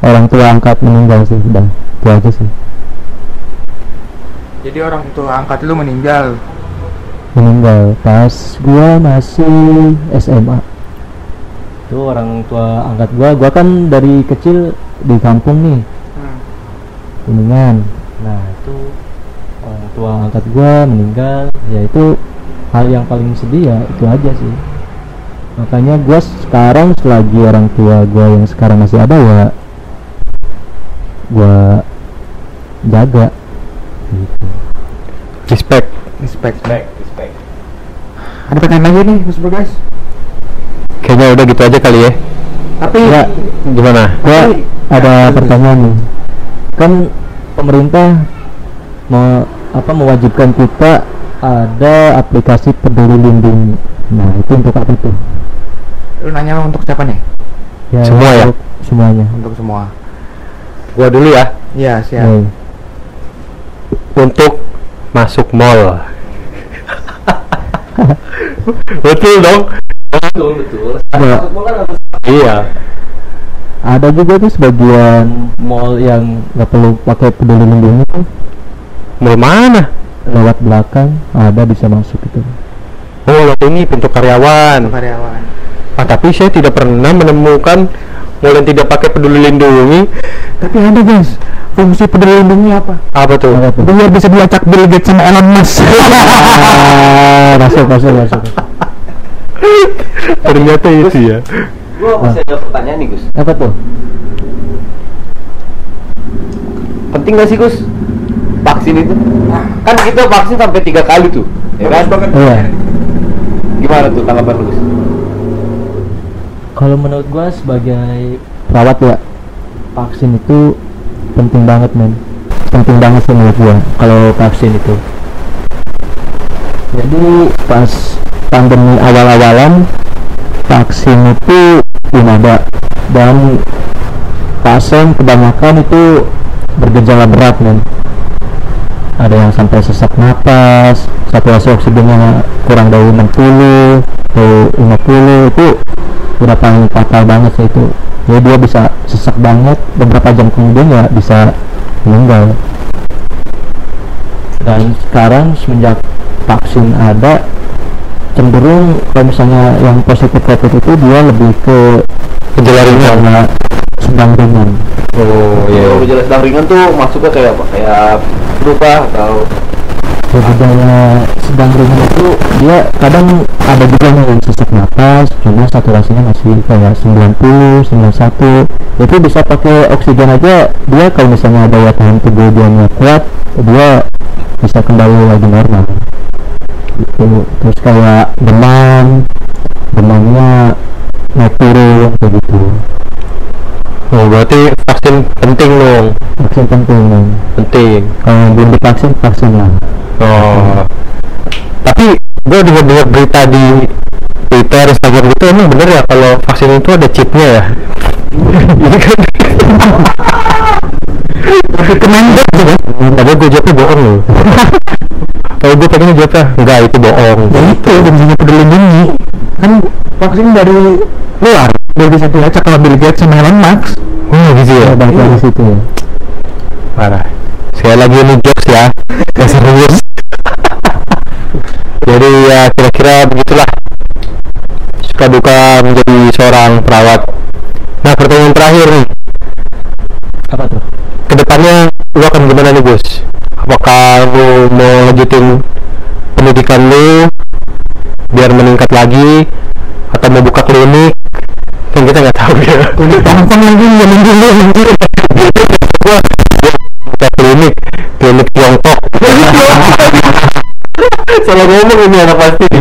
orang tua angkat meninggal sih udah. Itu aja sih. Jadi orang tua angkat lu meninggal. meninggal. Pas gua masih SMA itu orang tua angkat gua. Gua kan dari kecil di kampung nih. Hmm. kuningan. Nah itu orang tua angkat gua meninggal. Ya itu hal yang paling sedih ya itu aja sih makanya gua sekarang selagi orang tua gua yang sekarang masih ada ya gua jaga gitu Respect. Respect. respect respect Ada pertanyaan lagi nih Gus guys. Kayaknya udah gitu aja kali ya. Tapi ya Gimana? gua ada pertanyaan nih kan pemerintah mau apa mewajibkan kita ada aplikasi peduli lindungi nah itu untuk apa tuh lu nanya untuk siapa nih? ya Semua ya? untuk semuanya Untuk semua. Gua dulu ya. Iya siap. Nih, Untuk masuk mall. betul dong. betul betul mall kan harus Iya. ada juga tuh sebagian mall yang nggak perlu pakai peduli lindungi tuh Mall mana? lewat belakang ada bisa masuk itu Oh, ini pintu karyawan. Karyawan. Ah, tapi saya tidak pernah menemukan mall yang tidak pakai peduli lindungi. Tapi ada guys, fungsi peduli lindungi apa? Apa tuh? Biar bisa dilacak Bill Gates sama Elon Musk. ah, masuk masuk masuk. Ternyata itu ya. gua masih ada pertanyaan nih Gus. Apa tuh? Penting gak sih Gus? Vaksin itu. Kan kita vaksin sampai tiga kali tuh ya kan? Iya. Gimana tuh tanggapan lu Gus kalau menurut gua sebagai perawat ya? vaksin itu penting banget men. Penting banget sih menurut gua kalau vaksin itu. Jadi pas pandemi awal-awalan vaksin itu belum ada. Dan pasien kebanyakan itu bergejala berat men. Ada yang sampai sesak napas saturasi oksigennya kurang dari 60 atau 50 itu udah paling fatal banget sih itu ya dia bisa sesak banget beberapa jam kemudian ya bisa meninggal. Dan sekarang semenjak vaksin ada cenderung kalau misalnya yang positif covid itu dia lebih ke gejala ringan. karena sedang ringan. Oh Kalau gejala sedang ringan tuh masuknya kayak apa? Kayak lupa atau Gejala sedang ringan itu dia kadang ada juga yang sesak napas cuma saturasinya masih kayak 90 91 itu bisa pakai oksigen aja. Dia kalau misalnya daya tahan tubuh dia kuat dia bisa kembali lagi normal. Itu terus kayak demam demamnya naik turun kayak gitu. Oh berarti vaksin penting dong. Vaksin penting nih. penting. Kalau yang belum divaksin vaksin lah. Oh. Tapi gue dengar dengar berita di Twitter Instagram gitu emang bener ya kalau vaksin itu ada chipnya ya? Ini kan Kemendek sih kan? Padahal gue jawabnya bohong loh. Kalau gue pengen jawabnya Enggak itu bohong. Ya itu bisa peduli lindungi. Kan vaksin dari luar udah bisa dilacak sama Bill Gates sama Elon Musk Oh gitu ya? Ya balik lagi situ. Ya Parah. Sekali lagi ini jokes ya. Gak serius Jadi ya kira-kira begitulah. Suka duka menjadi seorang perawat. Nah pertanyaan terakhir nih. Apa tuh? Ke depannya lu akan gimana nih Gus? Apakah lu mau lanjutin pendidikan lu Biar meningkat lagi? Atau mau buka klinik klinik lagi zaman dulu anjir gua buka klinik klinik Tiongkok. Salah ngomong ini anak pasti.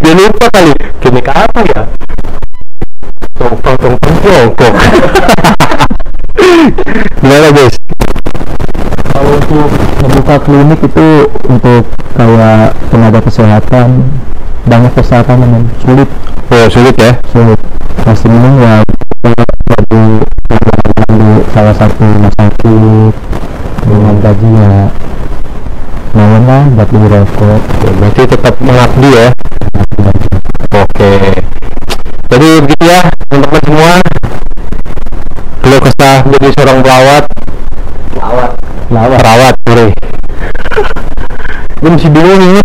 Dia lupa kali klinik apa ya? Tiongkok Tiongkok Tiongkok. Gimana guys kalau untuk membuka klinik itu untuk kayak tenaga kesehatan banyak kesehatan memang sulit. Oh sulit ya? Sulit. Pasti minum ya baru di salah satu rumah sakit dengan gaji ya lumayan lah buat beli rokok. Oke, berarti tetap mengabdi ya? Oke. Jadi begitu ya teman-teman semua. Kalau kesah menjadi seorang pelawat. Lawat. lawat perawat sorry. Gue masih bingung ini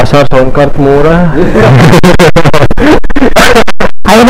dasar soundcard murah. Ayo